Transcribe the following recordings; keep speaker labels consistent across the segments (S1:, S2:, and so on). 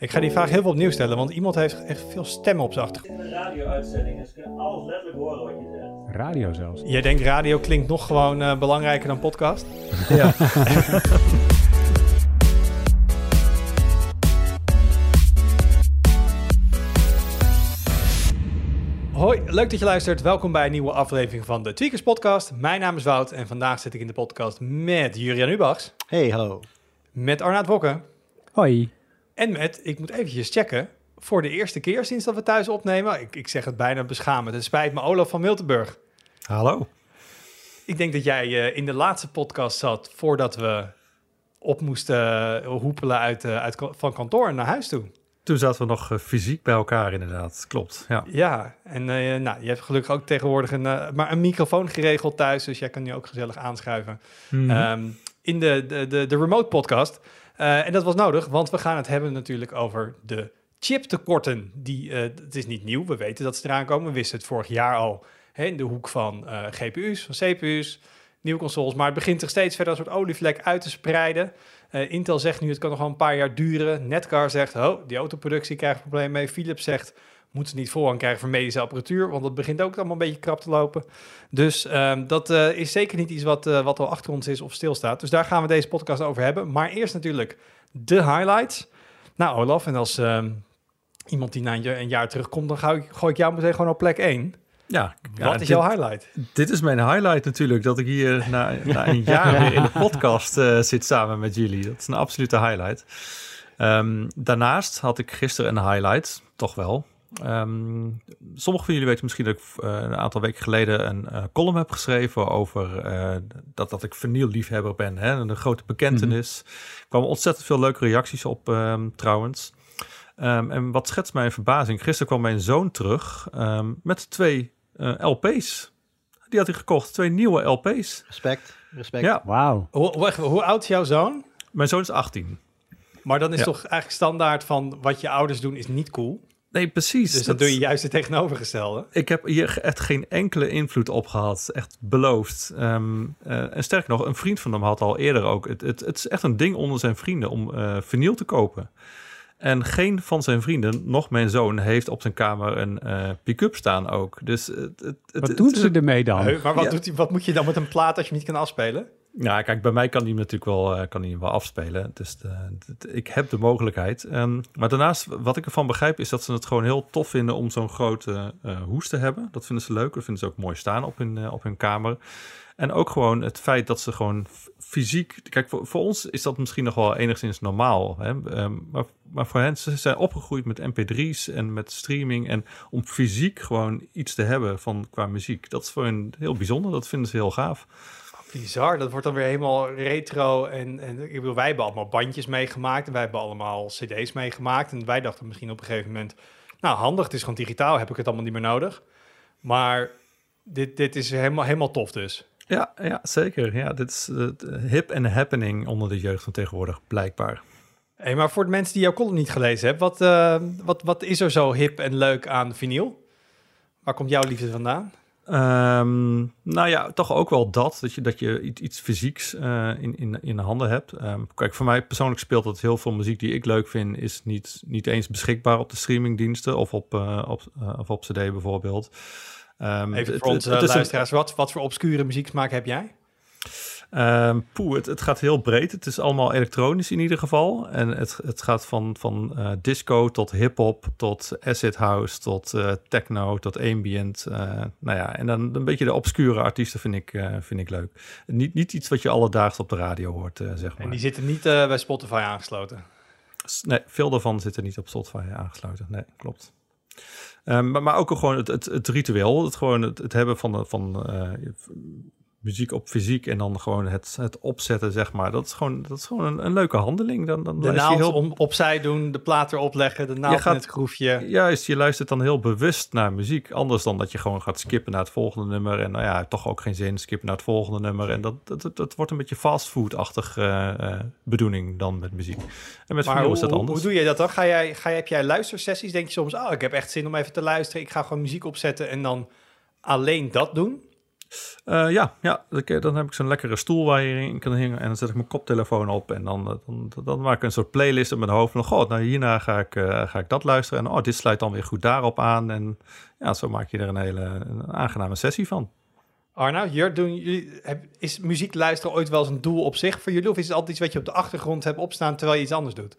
S1: Ik ga die vraag heel veel opnieuw stellen, want iemand heeft echt veel stemmen op zijn achtergrond.
S2: In een radio-uitzending is alles letterlijk horen wat je zegt.
S3: Radio zelfs.
S1: Jij denkt radio klinkt nog gewoon eh, belangrijker dan podcast?
S3: Ja.
S1: Hoi, leuk dat je luistert. Welkom bij een nieuwe aflevering van de Tweakers Podcast. Mijn naam is Wout en vandaag zit ik in de podcast met Jurian Ubachs,
S4: Hey, hallo.
S1: met Arnaud Wokken
S3: Hoi.
S1: En met, ik moet eventjes checken, voor de eerste keer sinds dat we thuis opnemen. Ik, ik zeg het bijna beschamend. Het spijt me, Olaf van Miltenburg.
S4: Hallo.
S1: Ik denk dat jij eh, in de laatste podcast zat voordat we op moesten eh, hoepelen uit, eh, uit, van kantoor naar huis toe.
S4: Toen zaten we nog fysiek bij elkaar, inderdaad. Klopt, ja.
S1: Ja, en nou, je hebt gelukkig ook tegenwoordig een, maar een microfoon geregeld thuis, dus jij kan nu ook gezellig aanschuiven
S4: Mhm.
S1: ehm, in de, de, de, de remote podcast. Eh, en dat was nodig, want we gaan het hebben natuurlijk over de chiptekorten. Die, eh, het is niet nieuw, we weten dat ze eraan komen. We wisten het vorig jaar al hè, in de hoek van eh, GPU's, van CPU's, nieuwe consoles. Maar het begint zich steeds verder een soort olievlek uit te spreiden. Intel zegt nu, het kan nog wel een paar jaar duren. Netcar zegt, oh, die autoproductie krijgt problemen mee. Philips zegt, moeten ze niet voorrang krijgen voor medische apparatuur, want dat begint ook allemaal een beetje krap te lopen. Dus ehm, dat eh, is zeker niet iets wat, eh, wat al achter ons is of stilstaat. Dus daar gaan we deze podcast over hebben. Maar eerst natuurlijk de highlights. Nou, Olaf, en als ehm, iemand die na een jaar, een jaar terugkomt, dan gooi ik, gooi ik jou meteen gewoon op plek 1.
S4: Ja, ja,
S1: wat is
S4: dit,
S1: jouw highlight?
S4: dit is mijn highlight natuurlijk, dat ik hier na, na een jaar weer in de podcast eh, zit samen met jullie. Dat is een absolute highlight. Ehm, daarnaast had ik gisteren een highlight, toch wel. Ehm sommigen van jullie weten misschien dat ik eh, een aantal weken geleden een eh, column heb geschreven over eh, dat, dat ik vernielliefhebber ben. Hè? Een grote bekentenis. Er kwamen ontzettend veel leuke reacties op ehm, trouwens. Ehm, en wat schetst mijn verbazing? Gisteren kwam mijn zoon terug ehm, met twee eh, LP's. Die had hij gekocht, twee nieuwe LP's.
S5: Respect, respect.
S4: Ja,
S3: Wauw.
S1: Hoe, hoe oud is jouw zoon?
S4: mijn zoon is 18.
S1: Maar dan is
S4: Ja.
S1: toch eigenlijk standaard van wat je ouders doen is niet cool.
S4: Nee, precies.
S1: Dus
S4: Dat-
S1: doe je juist het tegenovergestelde.
S4: Ik heb hier echt geen enkele invloed op gehad. Echt beloofd. Ehm, eh, en sterker nog, een vriend van hem had al eerder ook. Het, het, het is echt een ding onder zijn vrienden om eh vinyl te kopen. En geen van zijn vrienden, nog mijn zoon, heeft op zijn kamer een eh, pick-up staan ook. Dus het, het, het-
S3: Wat doen ze ermee dan?
S1: Heu, Maar wat,
S4: Ja.
S1: doet hij, wat moet je dan met een plaat als je hem niet kan afspelen?
S4: Ja, kijk, bij mij kan hem natuurlijk wel, eh, kan hem wel afspelen. Dus ik heb de mogelijkheid. Ehm, maar daarnaast, wat ik ervan begrijp, is dat ze het gewoon heel tof vinden om zo'n grote eh, hoes te hebben. Dat vinden ze leuk. Dat vinden ze ook mooi staan op hun, eh, op hun kamer. En ook gewoon het feit dat ze gewoon fysiek. Kijk, voor, voor ons is dat misschien nog wel enigszins normaal. Hè? Ehm, maar, maar voor hen, ze zijn opgegroeid met MP3's en met streaming. En om fysiek gewoon iets te hebben van qua muziek, dat is voor hen heel bijzonder. Dat vinden ze heel gaaf.
S1: Bizar, dat wordt dan weer helemaal retro. En, en ik bedoel, wij hebben allemaal bandjes meegemaakt. En wij hebben allemaal cd's meegemaakt. En wij dachten misschien op een gegeven moment... Nou, handig, het is gewoon digitaal, heb ik het allemaal niet meer nodig. Maar dit, dit is helemaal, helemaal tof dus.
S4: Ja, ja zeker. Ja, dit is eh, hip en happening onder de jeugd van tegenwoordig, blijkbaar.
S1: Hey, maar voor de mensen die jouw column niet gelezen hebben... Wat, eh, wat, wat is er zo hip en leuk aan vinyl? Waar komt jouw liefde vandaan?
S4: Ehm, nou ja, toch ook wel dat, dat je, dat je iets, iets fysieks eh, in, in, in de handen hebt. Ehm, kijk, voor mij persoonlijk speelt dat heel veel muziek die ik leuk vind, is niet, niet eens beschikbaar op de streamingdiensten of op, eh, op, eh, of op CD bijvoorbeeld. Ehm,
S1: Even
S4: het-
S1: voor onze
S4: een-
S1: luisteraars, wat, wat voor obscure muzieksmaak heb jij?
S4: Poeh, het, het gaat heel breed. Het is allemaal elektronisch in ieder geval. En het, het gaat van, van eh, disco tot hip-hop, tot acid house, tot eh, techno, tot ambient. eh, nou ja, en dan een beetje de obscure artiesten vind ik, vind ik leuk. Niet, niet iets wat je alledaags op de radio hoort, zeg maar.
S1: En die zitten niet bij Spotify aangesloten.
S4: Nee, veel daarvan zitten niet op Spotify aangesloten. Nee, klopt. Ehm, maar, maar ook gewoon het, het, het ritueel, het, gewoon het, het hebben van, van muziek op fysiek en dan gewoon het, het opzetten, zeg maar. Dat is gewoon, dat is gewoon een, een leuke handeling. Dan, dan
S1: De
S4: je
S1: naald
S4: heel,
S1: om, opzij doen, de plaat erop leggen, de naald
S4: gaat-
S1: in het groefje.
S4: Juist, je luistert dan heel bewust naar muziek. Anders dan dat je gewoon gaat skippen naar het volgende nummer. En nou ja, toch ook geen zin, skippen naar het volgende nummer. En dat, dat, dat, dat wordt een beetje fastfood-achtig eh, bedoeling dan met muziek. En met
S1: Maar hoe,
S4: is dat anders.
S1: hoe doe je dat dan? Ga jij, ga, heb jij luistersessies? Denk je soms, oh, ik heb echt zin om even te luisteren. Ik ga gewoon muziek opzetten en dan alleen dat doen?
S4: Eh, ja, ja dan heb ik zo'n lekkere stoel waar je in kan hingen. En dan zet ik mijn koptelefoon op. En dan, eh, dan, dan maak ik een soort playlist in mijn hoofd. Van, god, nou hierna ga ik, eh, ga ik dat luisteren. En oh, dit sluit dan weer goed daarop aan. En ja, zo maak je er een hele aangename sessie van.
S1: Arno, doen jullie, is muziek luisteren ooit wel eens een doel op zich voor jullie? Of is het altijd iets wat je op de achtergrond hebt opstaan terwijl je iets anders doet?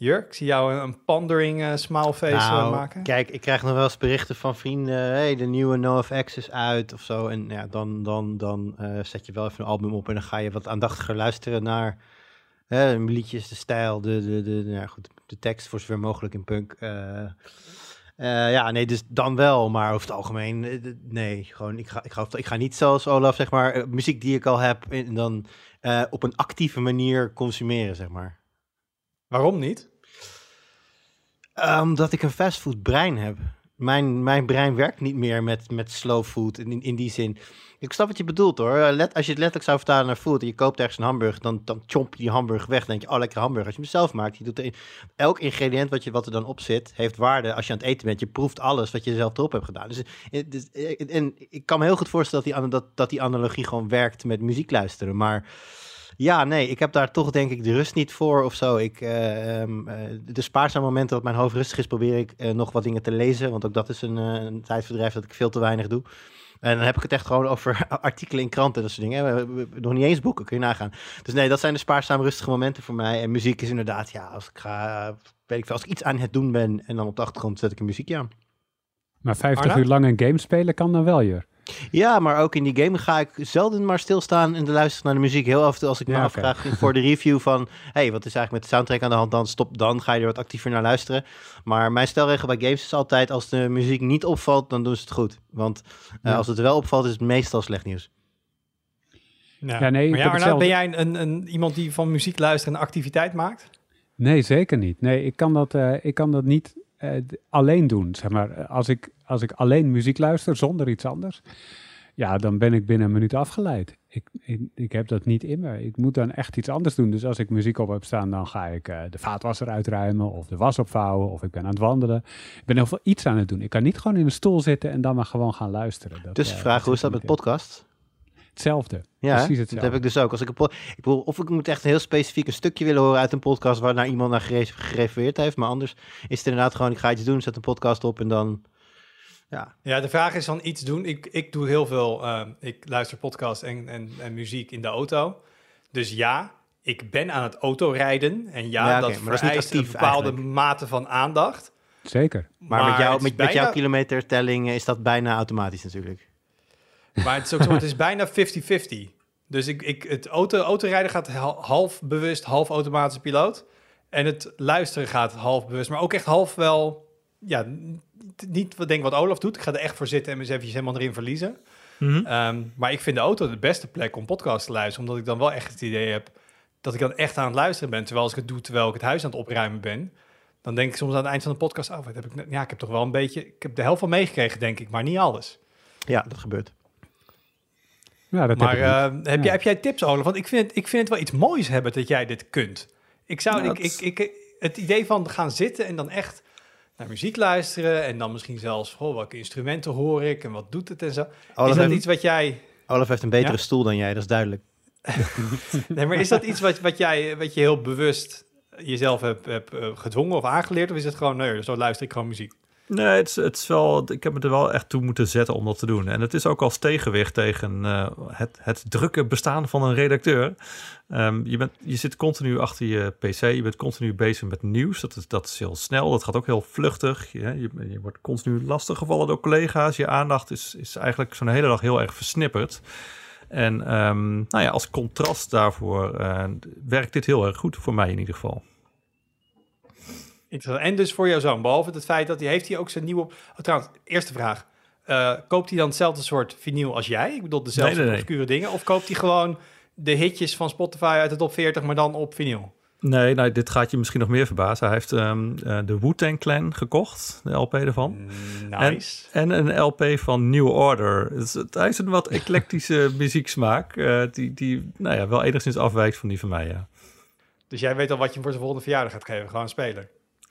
S1: Jur, ik zie jou een, pandering eh smileface eh,
S6: Nou,
S1: maken.
S6: Kijk, ik krijg nog wel eens berichten van vrienden. hey, de nieuwe NoFX is uit of zo. En ja, dan, dan, dan eh, zet je wel even een album op en dan ga je wat aandachtiger luisteren naar hè, de liedjes, de stijl, de, de, de, nou ja, goed, de tekst voor zover mogelijk in punk. Ja, nee, dus dan wel, maar over het algemeen, nee, gewoon, ik ga, ik, ga, ik ga niet zoals Olaf, zeg maar, muziek die ik al heb, en dan op een actieve manier consumeren, zeg maar.
S1: Waarom niet?
S6: Omdat ik een fastfood brein heb. Mijn, mijn brein werkt niet meer met, met slow food in, in die zin. Ik snap wat je bedoelt hoor. Eh, Let, als je het letterlijk zou vertalen naar food en je koopt ergens een hamburger, dan, dan chomp je die hamburger weg. Dan denk je, oh lekker hamburger. Als je hem zelf maakt, je doet er, elk ingrediënt wat, je, wat er dan op zit, heeft waarde als je aan het eten bent. Je proeft alles wat je zelf erop hebt gedaan. Dus, eh, dus, eh, en ik kan me heel goed voorstellen dat die, dat, dat die analogie gewoon werkt met muziek luisteren. Maar ja, nee, ik heb daar toch denk ik de rust niet voor of zo. Ik, eh, ehm, eh, de spaarzame momenten dat mijn hoofd rustig is, probeer ik eh, nog wat dingen te lezen. Want ook dat is een, eh, een tijdverdrijf dat ik veel te weinig doe. En dan heb ik het echt gewoon over artikelen in kranten en dat soort dingen. Nog niet eens boeken, kun je nagaan. Dus nee, dat zijn de spaarzame rustige momenten voor mij. En muziek is inderdaad, ja, als ik ga, weet ik veel, als ik iets aan het doen ben en dan op de achtergrond zet ik een muziekje aan.
S3: Maar 50
S1: Arna?
S3: uur lang een game spelen kan dan wel, Jur.
S6: Ja, maar ook in die game ga ik zelden maar stilstaan en luisteren naar de muziek. Heel af en toe als ik me
S3: Ja,
S6: afvraag voor de review van... hey, wat is eigenlijk met de soundtrack aan de hand? Dan stop, dan ga je er wat actiever naar luisteren. Maar mijn stelregel bij games is altijd... als de muziek niet opvalt, dan doen ze het goed. Want eh,
S3: Ja.
S6: als het wel opvalt, is het meestal slecht nieuws.
S1: Ja,
S3: Ja, nee, ik
S1: maar ja, ben jij een, een, een, iemand die van muziek luisteren een activiteit maakt?
S3: Nee, zeker niet. Nee, ik kan dat, eh, ik kan dat niet alleen doen. Zeg maar, Eh, als ik, als ik alleen muziek luister zonder iets anders, ja, dan ben ik binnen een minuut afgeleid. Ik, ik, ik heb dat niet in me. Ik moet dan echt iets anders doen. Dus als ik muziek op heb staan, dan ga ik eh, de vaatwasser uitruimen of de was opvouwen of ik ben aan het wandelen. Ik ben heel veel iets aan het doen. Ik kan niet gewoon in een stoel zitten en dan maar gewoon gaan luisteren. Dat,
S6: Dus
S3: eh,
S6: vraag, hoe is dat met
S3: niet in.
S6: podcast?
S3: Hetzelfde.
S6: Ja,
S3: Precies hetzelfde.
S6: dat heb ik dus ook. Als ik, een ik bedoel, of ik moet echt een heel specifiek een stukje willen horen uit een podcast waar naar iemand naar gere- gerefereerd heeft. Maar anders is het inderdaad gewoon, ik ga iets doen, zet een podcast op en dan... Ja,
S1: Ja, de vraag is dan iets doen. Ik, ik doe heel veel, eh, ik luister podcasts en, en, en muziek in de auto. Dus ja, ik ben aan het autorijden. En ja, dat
S6: maar dat is
S1: vereist een bepaalde
S6: eigenlijk.
S1: mate van aandacht.
S3: Zeker.
S6: maar, met, jou,
S1: het is
S6: met, met jouw
S1: bijna-
S6: kilometertelling is dat bijna automatisch natuurlijk.
S1: Maar het is ook zo, het is bijna 50-50. Dus ik, ik, het auto, autorijden gaat hal- half bewust, half automatische piloot. En het luisteren gaat half bewust, maar ook echt half wel... Ja, niet wat denk wat Olaf doet. Ik ga er echt voor zitten en me eens eventjes helemaal erin verliezen. Ehm, maar ik vind de auto de beste plek om podcast te luisteren. Omdat ik dan wel echt het idee heb dat ik dan echt aan het luisteren ben. Terwijl als ik het doe terwijl ik het huis aan het opruimen ben. Dan denk ik soms aan het eind van de podcast... Oh, wat heb ik, net- ja, ik heb toch wel een beetje... Ik heb de helft van meegekregen, denk ik, maar niet alles.
S6: Ja, dat gebeurt.
S3: Ja, dat
S1: Maar
S3: heb ik niet.
S1: eh, heb,
S3: Ja.
S1: jij, heb jij tips, Olaf? Want ik vind, het, ik vind het wel iets moois hebben dat jij dit kunt. Ik zou,
S4: Ja,
S1: ik, ik, ik, het idee van gaan zitten en dan echt naar muziek luisteren... en dan misschien zelfs, oh, welke instrumenten hoor ik en wat doet het en zo.
S6: Olaf
S1: is dat
S6: heeft,
S1: iets wat jij...
S6: Olaf heeft een betere
S1: Ja?
S6: stoel dan jij, dat is duidelijk.
S1: Nee, maar is dat iets wat, wat, jij, wat je heel bewust jezelf hebt, hebt eh, gedwongen of aangeleerd? Of is het gewoon, nee, zo luister ik gewoon muziek?
S4: Nee, het is, het wel, ik heb me er wel echt toe moeten zetten om dat te doen. En het is ook als tegenwicht tegen eh, het, het drukke bestaan van een redacteur. Ehm, je, bent, je zit continu achter je pc, je bent continu bezig met nieuws. Dat is, dat is heel snel, dat gaat ook heel vluchtig. Je, je, je wordt continu lastiggevallen door collega's. Je aandacht is, is eigenlijk zo'n hele dag heel erg versnipperd. En ehm, nou ja, als contrast daarvoor eh, werkt dit heel erg goed, voor mij in ieder geval.
S1: Interessant. En dus voor jouw zoon, behalve het feit dat hij heeft hij ook zijn nieuwe... Oh, trouwens, eerste vraag. eh, koopt hij dan hetzelfde soort vinyl als jij? Ik bedoel, dezelfde
S4: Nee, nee, nee.
S1: obscure dingen? Of koopt hij gewoon de hitjes van Spotify uit de top 40, maar dan op vinyl?
S4: Nee, nou, dit gaat je misschien nog meer verbazen. Hij heeft ehm, eh, de Wu-Tang Clan gekocht, de LP ervan.
S1: Nice.
S4: En een LP van New Order. Dus het- hij is een wat eclectische muzieksmaak, eh, die, die nou ja, wel enigszins afwijkt van die van mij, ja.
S1: Dus jij weet al wat je hem voor zijn volgende verjaardag gaat geven. Gewoon een speler.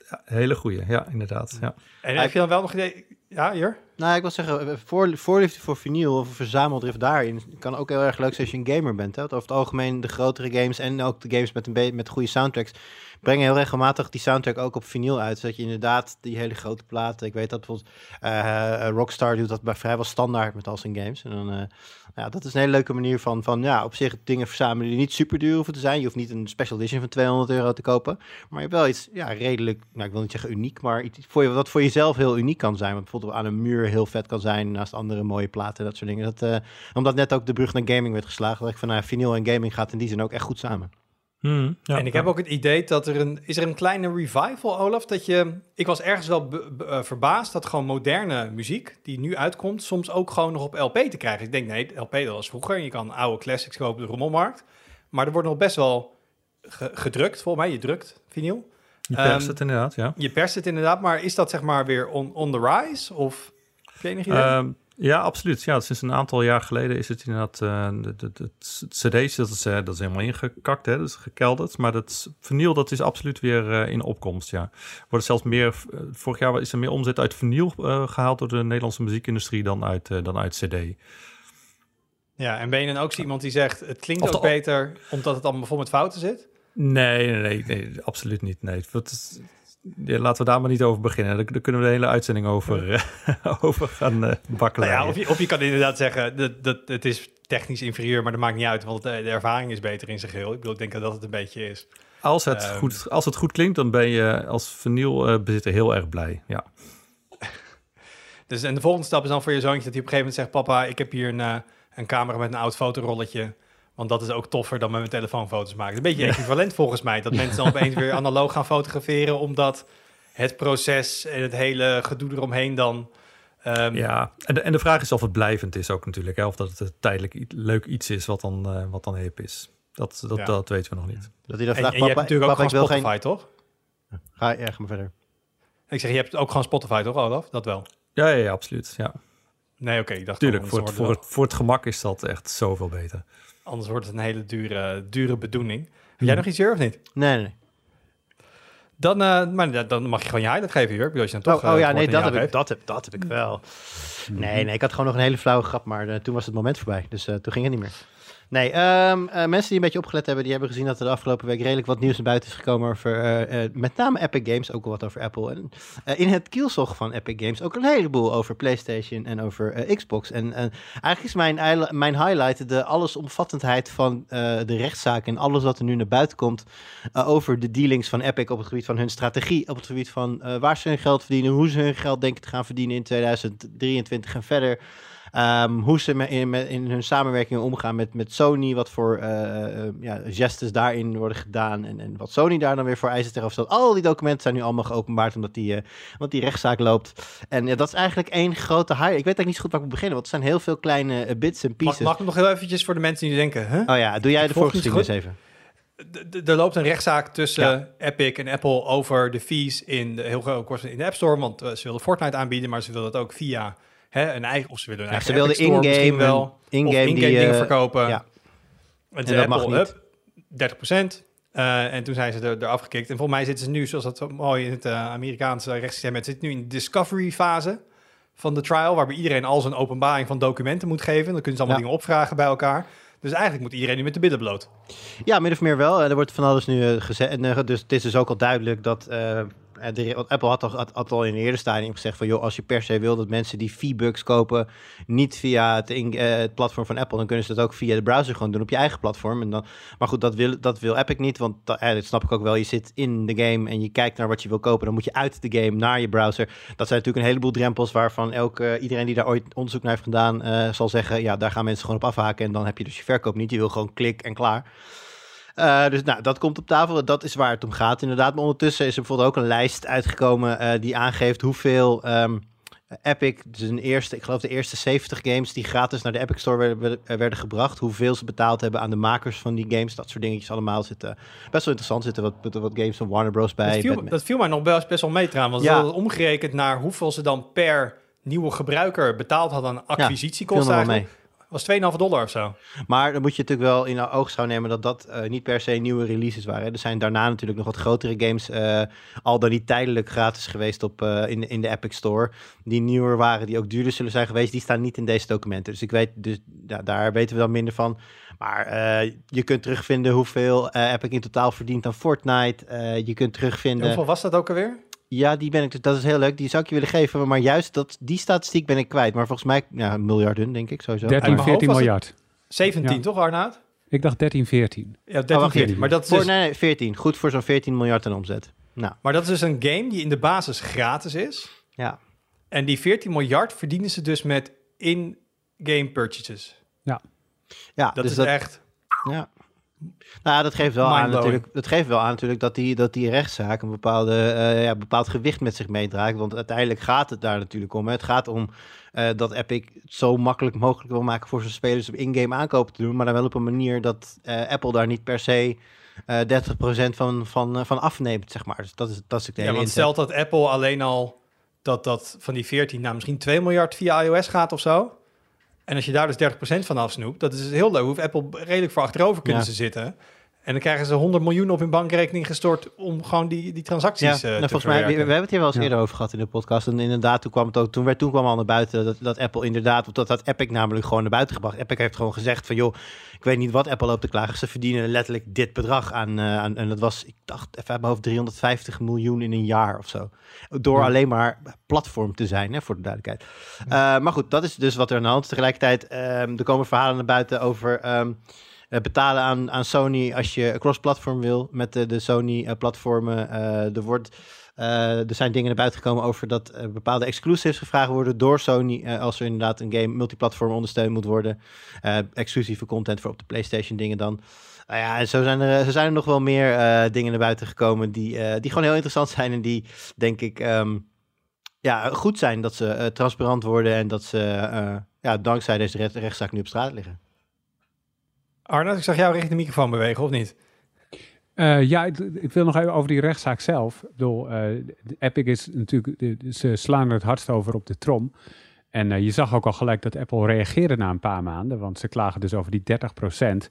S4: Ja hele goeie, ja, inderdaad. Ja.
S1: En heb je dan wel nog idee... Ja, hier?
S6: Nou, ik wil zeggen, eh, voor, voorliefde voor vinyl of verzameldrift daarin kan ook heel erg leuk zijn als je een gamer bent. Hè? Want over het algemeen de grotere games en ook de games met, een met goede soundtracks brengen heel regelmatig die soundtrack ook op vinyl uit. Zodat je inderdaad die hele grote platen, ik weet dat bijvoorbeeld eh, eh, Rockstar doet dat bij vrijwel standaard met al zijn games. En dan, eh, ja, dat is een hele leuke manier van, van ja, op zich dingen verzamelen die niet super duur hoeven te zijn. Je hoeft niet een special edition van 200 euro te kopen. Maar je hebt wel iets ja, redelijk, nou ik wil niet zeggen uniek, maar iets voor je, wat voor jezelf heel uniek kan zijn. Wat bijvoorbeeld aan een muur heel vet kan zijn, naast andere mooie platen en dat soort dingen. Dat, eh, omdat net ook de brug naar gaming werd geslagen, dat ik van nou, vinyl en gaming gaat in die zin ook echt goed samen.
S4: Hmm, ja,
S1: en ik heb ook het idee dat er een... Is er een kleine revival, Olaf? Dat je... Ik was ergens wel be- be- eh, verbaasd dat gewoon moderne muziek die nu uitkomt... soms ook gewoon nog op LP te krijgen. Ik denk, nee, LP dat was vroeger. Je kan oude classics kopen op de rommelmarkt. Maar er wordt nog best wel ge- gedrukt, volgens mij. Je drukt vinyl.
S4: Je perst
S1: Ehm,
S4: het inderdaad, ja.
S1: Je perst het inderdaad, maar is dat zeg maar weer on, on the rise? Of heb je enig idee?
S4: Ehm, ja, absoluut. Ja, sinds een aantal jaar geleden is het inderdaad... eh de, de, de, het cd's, dat is, eh, dat is helemaal ingekakt, hè, dat is gekelderd. Maar dat vinyl, dat is absoluut weer eh, in opkomst, ja. Wordt zelfs meer... vorig jaar is er meer omzet uit vinyl eh, gehaald door de Nederlandse muziekindustrie dan uit, dan uit cd.
S1: ja, en ben je dan ook zo iemand die zegt... het klinkt ook beter omdat het allemaal vol met fouten zit?
S4: Nee, nee, nee, nee, absoluut niet. Nee. Is- ja, laten we daar maar niet over beginnen. Daar, daar kunnen we de hele uitzending over, eh, over gaan eh bakkelen.
S1: Nou ja, of, je, of je kan inderdaad zeggen, dat, dat, het is technisch inferieur, maar dat maakt niet uit, want de, de ervaring is beter in zijn geheel. Ik bedoel, ik denk dat dat het een beetje is.
S4: Als het,
S1: Ehm.
S4: goed, als het goed klinkt, dan ben je als vinylbezitter heel erg blij. Ja.
S1: Dus en de volgende stap is dan voor je zoontje dat hij op een gegeven moment zegt, papa, ik heb hier een, eh, een camera met een oud fotorolletje. Want dat is ook toffer dan met mijn telefoon foto's maken. Een beetje equivalent volgens mij. Dat mensen dan opeens weer analoog gaan fotograferen. Omdat het proces en het hele gedoe eromheen dan... ehm,
S4: ja. En, de, en de vraag is of het blijvend is ook natuurlijk. Hè? Of dat het een tijdelijk leuk iets is wat dan, eh, wat dan hip is. Dat, dat,
S1: Ja.
S4: dat weten we nog niet.
S6: Dat hij dan
S1: En,
S6: vraagt,
S1: en je hebt
S6: papa,
S1: natuurlijk ook
S6: papa ik wil
S1: gewoon
S6: geen...
S1: Spotify, toch?
S6: Ga, ja, ga maar verder.
S1: Ik zeg, je hebt ook gewoon Spotify, toch, Olaf? Dat wel.
S4: Ja, ja, ja absoluut. Ja.
S1: Nee, oké. ik dacht
S4: Tuurlijk, voor het, voor, het, voor het gemak is dat echt zoveel beter.
S1: Anders wordt het een hele dure, dure bedoeling. Heb
S4: Hmm.
S1: jij nog iets hier of niet?
S6: Nee, nee.
S1: Dan, eh, maar da- dan mag je gewoon je highlight geven, bedoel, als je dan toch...
S6: oh, oh
S1: eh,
S6: ja, nee, dat heb, ik, dat, heb, dat heb ik wel. Nee, nee, ik had gewoon nog een hele flauwe grap, maar eh, toen was het moment voorbij. Dus toen ging het niet meer. Nee, ehm, eh, mensen die een beetje opgelet hebben, die hebben gezien dat er de afgelopen week redelijk wat nieuws naar buiten is gekomen over eh, eh, met name Epic Games, ook wel wat over Apple. En in het kielzog van Epic Games ook een heleboel over PlayStation en over Xbox. En eigenlijk is mijn, mijn highlight de allesomvattendheid van de rechtszaak en alles wat er nu naar buiten komt over de dealings van Epic op het gebied van hun strategie, op het gebied van waar ze hun geld verdienen, hoe ze hun geld denken te gaan verdienen in 2023 en verder. Ehm, hoe ze in, hun samenwerking omgaan met, met Sony, wat voor eh, eh, ja, gestes daarin worden gedaan en, en wat Sony daar dan weer voor eisen tegenover stelt. Al die documenten zijn nu allemaal geopenbaard omdat die, eh, omdat die rechtszaak loopt. En ja, dat is eigenlijk één grote high. Ik weet eigenlijk niet zo goed waar ik moet beginnen, want het zijn heel veel kleine eh, bits en pieces.
S1: mag ik nog heel eventjes voor de mensen die denken... Huh?
S6: Oh ja, doe jij de voorgeschiedenis even.
S1: Er loopt een rechtszaak tussen Epic en Apple over de fees in de, heel kort in de App Store. Want eh, ze wilden Fortnite aanbieden, maar ze wilden het ook via hè, een eigen... Of ze willen een
S6: Ja, ze wilden in-game
S1: wel.
S6: in-game die,
S1: dingen
S6: eh,
S1: verkopen.
S6: ja.
S1: En,
S6: En dat mag niet.
S1: hup, 30%. Eh, en toen zijn ze er, eraf gekikt. En volgens mij zitten ze nu, zoals dat mooi in het eh, Amerikaanse rechtssysteem is, zit nu in de discovery fase van de trial, waarbij iedereen al zijn openbaring van documenten moet geven. Dan kunnen ze allemaal
S6: Ja.
S1: dingen opvragen bij elkaar. Dus eigenlijk moet iedereen nu met de billen bloot.
S6: Ja, min of meer wel. Er wordt van alles nu gezegd. Dus het is dus ook al duidelijk dat. Apple had, al, had, al in een eerder stadium gezegd van... joh, als je per se wil dat mensen die V-Bucks kopen... niet via eh, het platform van Apple... dan kunnen ze dat ook via de browser gewoon doen op je eigen platform. En dan, maar goed, dat wil, dat wil Epic niet. Want dat, eh, dat snap ik ook wel. Je zit in de game en je kijkt naar wat je wil kopen... dan moet je uit de game naar je browser. Dat zijn natuurlijk een heleboel drempels... waarvan elke, iedereen die daar ooit onderzoek naar heeft gedaan... eh, zal zeggen, ja, daar gaan mensen gewoon op afhaken... en dan heb je dus je verkoop niet. Je wil gewoon klik en klaar. Eh, dus nou, dat komt op tafel. Dat is waar het om gaat, inderdaad. Maar ondertussen is er bijvoorbeeld ook een lijst uitgekomen eh, die aangeeft hoeveel ehm, Epic, dus een eerste, ik geloof de eerste 70 games die gratis naar de Epic Store werden, werden- werden gebracht. Hoeveel ze betaald hebben aan de makers van die games. Dat soort dingetjes allemaal zitten best wel interessant. Zitten wat, wat games van Warner Bros. bij.
S1: dat, viel,
S6: Batman.
S1: dat viel mij nog best, best wel mee trouwens. Want
S6: Ja.
S1: omgerekend naar hoeveel ze dan per nieuwe gebruiker betaald hadden aan acquisitiekosten eigenlijk. Was 2,5 dollar of zo.
S6: Maar dan moet je natuurlijk wel in oogschouw nemen dat dat eh, niet per se nieuwe releases waren. Er zijn daarna natuurlijk nog wat grotere games eh, al dan niet tijdelijk gratis geweest op, eh, in, in de Epic Store. Die nieuwer waren, die ook duurder zullen zijn geweest, die staan niet in deze documenten. Dus ik weet, dus ja, daar weten we dan minder van. Maar je kunt terugvinden hoeveel Epic in totaal verdient aan Fortnite. Je kunt terugvinden...
S1: Hoeveel was dat ook alweer?
S6: Ja, die ben ik. Dat is heel leuk. Die zou ik je willen geven. Maar juist dat, die statistiek ben ik kwijt. Maar volgens mij, ja, miljarden, denk ik sowieso.
S3: 13,
S1: mijn hoofd
S3: 14
S1: was het-
S3: miljard.
S1: 17
S3: Ja.
S1: toch Arnoud?
S3: Ik dacht 13, 14.
S1: Ja, 13,
S6: Oh, wacht
S1: 14.
S6: even.
S1: Maar dat, is
S6: Voor,
S1: dus,
S6: nee, nee, 14. Goed voor zo'n 14 miljard aan omzet. Nou,
S1: maar dat is dus een game die in de basis gratis is.
S6: ja.
S1: En die 14 miljard verdienen ze dus met in-game purchases.
S6: ja
S1: Dat
S6: dus
S1: is
S6: dat,
S1: echt...
S6: Ja. Nou, ja, dat geeft wel aan natuurlijk. Dat geeft wel aan natuurlijk dat die, dat die rechtszaak een bepaalde, eh, ja, bepaald gewicht met zich meedraagt. Want uiteindelijk gaat het daar natuurlijk om. hè. Het gaat om eh, dat Epic het zo makkelijk mogelijk wil maken voor zijn spelers om in-game aankopen te doen. Maar dan wel op een manier dat eh, Apple daar niet per se eh 30% van, van, van afneemt, zeg maar. Dus dat is, dat is de
S1: Ja,
S6: hele
S1: want
S6: inzet.
S1: stelt dat Apple alleen al dat dat van die 14 naar misschien 2 miljard via iOS gaat of zo. En als je daar dus 30% van afsnoept, dat is heel leuk. Hoeft Apple redelijk voor achterover kunnen
S6: Ja.
S1: ze zitten. En dan krijgen ze 100 miljoen op hun bankrekening gestort om gewoon die, die transacties
S6: Ja,
S1: eh,
S6: nou,
S1: te
S6: volgens mij, we, we hebben het hier wel eens
S3: Ja.
S6: eerder over gehad in de podcast. En inderdaad, toen kwam het ook, toen, werd, toen kwam al naar buiten dat, dat Apple inderdaad, of dat had Epic namelijk gewoon naar buiten gebracht. Epic heeft gewoon gezegd van, joh, ik weet niet wat Apple loopt te klagen. Ze verdienen letterlijk dit bedrag aan, eh, aan en dat was, ik dacht even uit mijn hoofd, 350 miljoen in een jaar of zo. Door
S3: Ja.
S6: alleen maar platform te zijn, hè, voor de duidelijkheid. Eh, maar goed, dat is dus wat er aan de hand is. Tegelijkertijd, ehm, er komen verhalen naar buiten over... ehm, eh, betalen aan, aan Sony als je cross-platform wil met de, de Sony-platformen. er, wordt, eh, er zijn dingen naar buiten gekomen over dat eh, bepaalde exclusives gevraagd worden door Sony. eh, als er inderdaad een game multiplatform ondersteund moet worden. Eh, exclusieve content voor op de PlayStation dingen dan. Nou ja, en zo zijn er, zijn er nog wel meer eh, dingen naar buiten gekomen die, eh, die gewoon heel interessant zijn. En die denk ik ehm, ja, goed zijn dat ze eh, transparant worden en dat ze eh, ja, dankzij deze recht- rechtszaak nu op straat liggen.
S1: Arnold, ik zag jou richting de microfoon bewegen, of niet?
S3: Eh, ja, ik, wil nog even over die rechtszaak zelf. Ik bedoel, eh, Epic is natuurlijk, de- ze slaan er het hardst over op de trom. En eh, je zag ook al gelijk dat Apple reageerde na een paar maanden, want ze klagen dus over die 30%.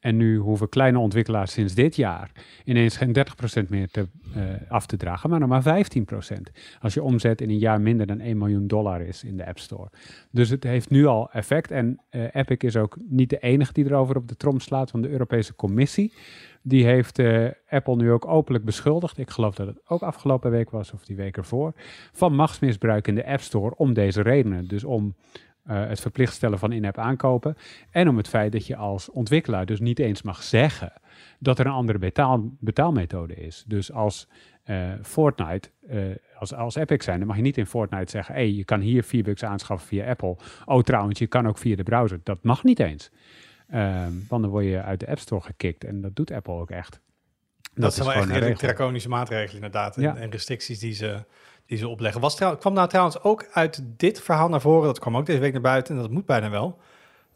S3: En nu hoeven kleine ontwikkelaars sinds dit jaar ineens geen 30% meer te, eh, af te dragen, maar nog maar 15%. Als je omzet in een jaar minder dan 1 miljoen dollar is in de App Store. Dus het heeft nu al effect. En eh, Epic is ook niet de enige die erover op de trom slaat, want de Europese Commissie die heeft eh, Apple nu ook openlijk beschuldigd. Ik geloof dat het ook afgelopen week was of die week ervoor. Van machtsmisbruik in de App Store om deze redenen. Dus om eh, het verplicht stellen van in-app aankopen. En om het feit dat je als ontwikkelaar dus niet eens mag zeggen dat er een andere betaal, betaalmethode is. Dus als eh, Fortnite, eh, als, als Epic zijn, dan mag je niet in Fortnite zeggen: hé, hey, je kan hier 4 bucks aanschaffen via Apple. Oh, trouwens, je kan ook via de browser. Dat mag niet eens. Ehm, want dan word je uit de App Store gekikt. En dat doet Apple ook echt.
S1: Dat, zijn wel echt draconische maatregelen inderdaad. En,
S3: Ja.
S1: en restricties die ze, die ze opleggen. Was trouw, kwam nou trouwens ook uit dit verhaal naar voren, dat kwam ook deze week naar buiten, en dat moet bijna wel,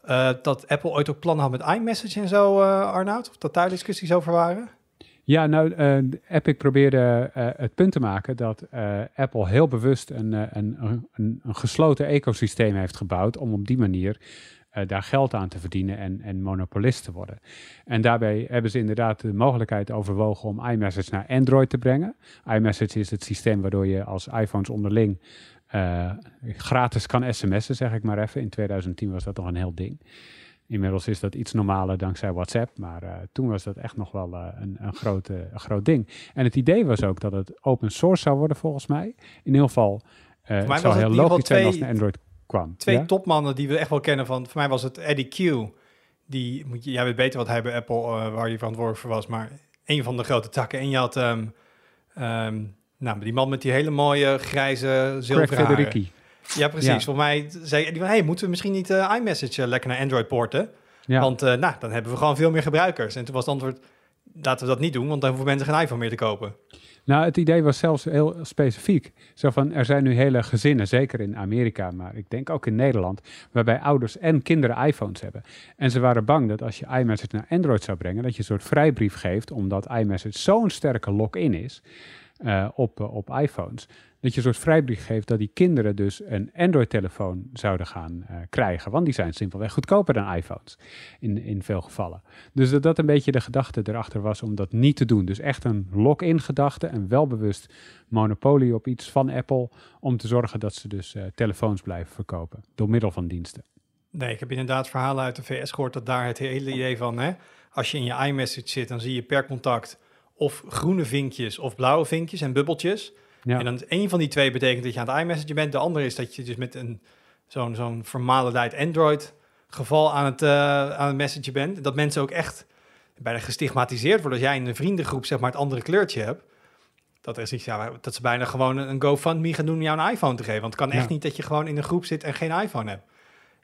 S1: eh, dat Apple ooit ook plannen had met iMessage en zo, eh Arnoud? Of dat daar discussies over waren?
S3: Ja, nou, eh, Epic probeerde het punt te maken dat Apple heel bewust een, een, een, een gesloten ecosysteem heeft gebouwd om op die manier eh, daar geld aan te verdienen en, en monopolist te worden. En daarbij hebben ze inderdaad de mogelijkheid overwogen om iMessage naar Android te brengen. iMessage is het systeem waardoor je als iPhones onderling eh, gratis kan sms'en, zeg ik maar even. In 2010 was dat nog een heel ding. Inmiddels is dat iets normaler dankzij WhatsApp, maar eh, toen was dat echt nog wel een, een, groot, eh, een groot ding. En het idee was ook dat het open source zou worden volgens mij. In ieder geval,
S1: mij
S3: het zou heel logisch zijn als naar Android kwam.
S1: Twee
S3: Ja?
S1: topmannen die we echt wel kennen van, voor mij was het Eddie Q. Die, moet je, jij weet beter wat hij bij Apple, eh, waar hij verantwoordelijk voor was, maar een van de grote takken. En je had, ehm, nou, die man met die hele mooie grijze zilveren. Ja, precies.
S3: Ja.
S1: Voor mij zei die van, hey, moeten we misschien niet eh, iMessage eh, lekker naar Android porten?
S3: Ja.
S1: Want nou, dan hebben we gewoon veel meer gebruikers. En toen was het antwoord, laten we dat niet doen, want dan hoeven mensen geen iPhone meer te kopen.
S3: Nou, het idee was zelfs heel specifiek. Zo van, er zijn nu hele gezinnen, zeker in Amerika, maar ik denk ook in Nederland, waarbij ouders en kinderen iPhones hebben. En ze waren bang dat als je iMessage naar Android zou brengen, dat je een soort vrijbrief geeft, omdat iMessage zo'n sterke lock-in is eh, op, eh, op iPhones, dat je een soort vrijbrief geeft dat die kinderen dus een Android-telefoon zouden gaan eh, krijgen. Want die zijn simpelweg goedkoper dan iPhones in, in veel gevallen. Dus dat dat een beetje de gedachte erachter was om dat niet te doen. Dus echt een lock-in gedachte, een welbewust monopolie op iets van Apple, om te zorgen dat ze dus telefoons blijven verkopen door middel van diensten.
S1: Nee, ik heb inderdaad verhalen uit de VS gehoord dat daar het hele idee van, hè, als je in je iMessage zit, dan zie je per contact of groene vinkjes of blauwe vinkjes en bubbeltjes.
S3: Ja.
S1: En dan een van die twee betekent dat je aan het iMessage bent. De andere is dat je dus met een zo'n zo'n vermalendheid Android geval aan het, eh aan het messagen bent. Dat mensen ook echt bijna gestigmatiseerd worden als jij in een vriendengroep zeg maar het andere kleurtje hebt. Dat, er is iets, ja, dat ze bijna gewoon een GoFundMe gaan doen om jou een iPhone te geven. Want het kan echt
S3: Ja.
S1: niet dat je gewoon in een groep zit en geen iPhone hebt.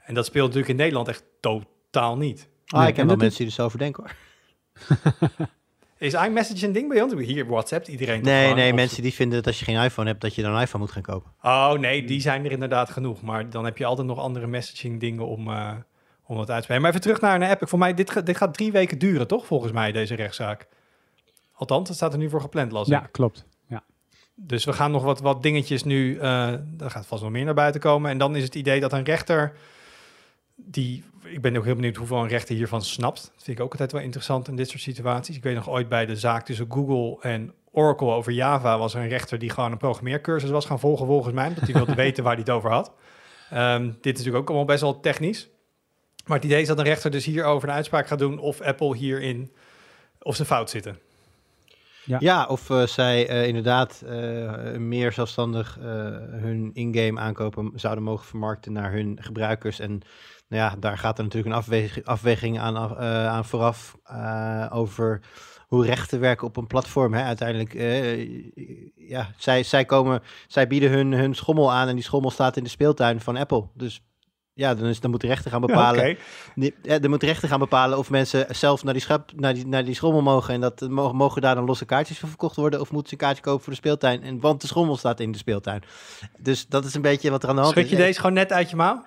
S1: En dat speelt natuurlijk in Nederland echt totaal niet.
S6: Ah,
S3: Nee,
S6: ik ken
S3: en
S6: wel mensen die er zo over denken hoor.
S1: Is iMessage een ding bij ons? Hier WhatsApp iedereen.
S6: Nee, nee,
S1: Of-
S6: mensen die vinden dat als je geen iPhone hebt, dat je dan een iPhone moet gaan kopen.
S1: Oh nee, die zijn er inderdaad genoeg. Maar dan heb je altijd nog andere messaging dingen om, eh, om dat uit te spelen. Maar even terug naar een app. Voor mij, dit, ga- dit gaat drie weken duren, toch? Volgens mij, deze rechtszaak. Althans, het staat er nu voor gepland, las
S3: Ja, klopt. Ja.
S1: Dus we gaan nog wat, wat dingetjes nu... eh er gaat vast nog meer naar buiten komen. En dan is het idee dat een rechter... Die, ik ben ook heel benieuwd hoeveel een rechter hiervan snapt. Dat vind ik ook altijd wel interessant in dit soort situaties. Ik weet nog ooit bij de zaak tussen Google en Oracle over Java... was er een rechter die gewoon een programmeercursus was gaan volgen volgens mij. Omdat hij wilde weten waar hij het over had. Ehm, dit is natuurlijk ook allemaal best wel technisch. Maar het idee is dat een rechter dus hierover een uitspraak gaat doen... of Apple hierin... of ze fout zitten.
S3: Ja.
S6: Ja, of eh, zij eh, inderdaad eh, meer zelfstandig eh, hun in-game aankopen zouden mogen vermarkten naar hun gebruikers. En nou ja, daar gaat er natuurlijk een afweging, afweging aan, eh, aan vooraf eh, over hoe rechten werken op een platform. Hè. Uiteindelijk, eh, ja, zij, zij, komen, zij bieden hun, hun schommel aan en die schommel staat in de speeltuin van Apple. Dus ja, dan, is, dan moet de rechter gaan bepalen.
S1: Oké.
S6: Die, ja, dan moet de rechter gaan bepalen of mensen zelf naar die, schap, naar die, naar die schommel mogen. En dat mogen, mogen daar dan losse kaartjes voor verkocht worden. Of moeten ze een kaartje kopen voor de speeltuin? En, want de schommel staat in de speeltuin. Dus dat is een beetje wat er aan de hand
S1: Schud je
S6: is.
S1: deze gewoon net uit je mouw?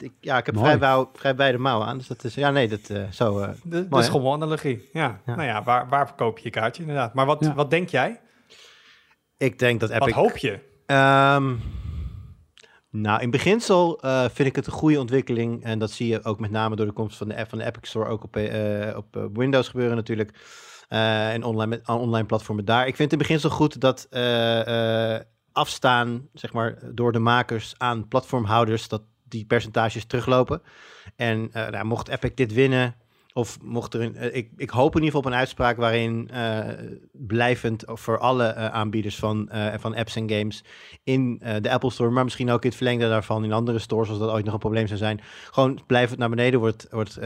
S6: Ik, ja, ik heb vrij, wou- vrij wijde mouwen aan. Dus dat is, ja, nee, dat eh, zo. eh.
S1: De
S6: Mooi, hè?
S1: schommelanalogie. Ja.
S6: Ja.
S1: Nou ja, waar, waar verkoop je je kaartje inderdaad? Maar wat,
S3: Ja.
S1: wat denk jij?
S6: ik denk dat
S1: Wat
S6: Epic...
S1: hoop je?
S6: Ehm, nou, in beginsel eh, vind ik het een goede ontwikkeling. En dat zie je ook met name door de komst van de, app van de Epic Store. Ook op, eh, op eh, Windows gebeuren natuurlijk. Eh, en online, met, online platformen daar. Ik vind het in beginsel goed dat eh, eh, afstaan, zeg maar, door de makers aan platformhouders, dat die percentages teruglopen. En eh, nou, mocht Epic dit winnen, of mocht er een, eh, ik, ik hoop in ieder geval op een uitspraak waarin eh, blijvend voor alle eh, aanbieders van, van apps en games in de Apple Store, maar misschien ook in het verlengde daarvan in andere stores, als dat ooit nog een probleem zou zijn, gewoon blijvend naar beneden wordt, wordt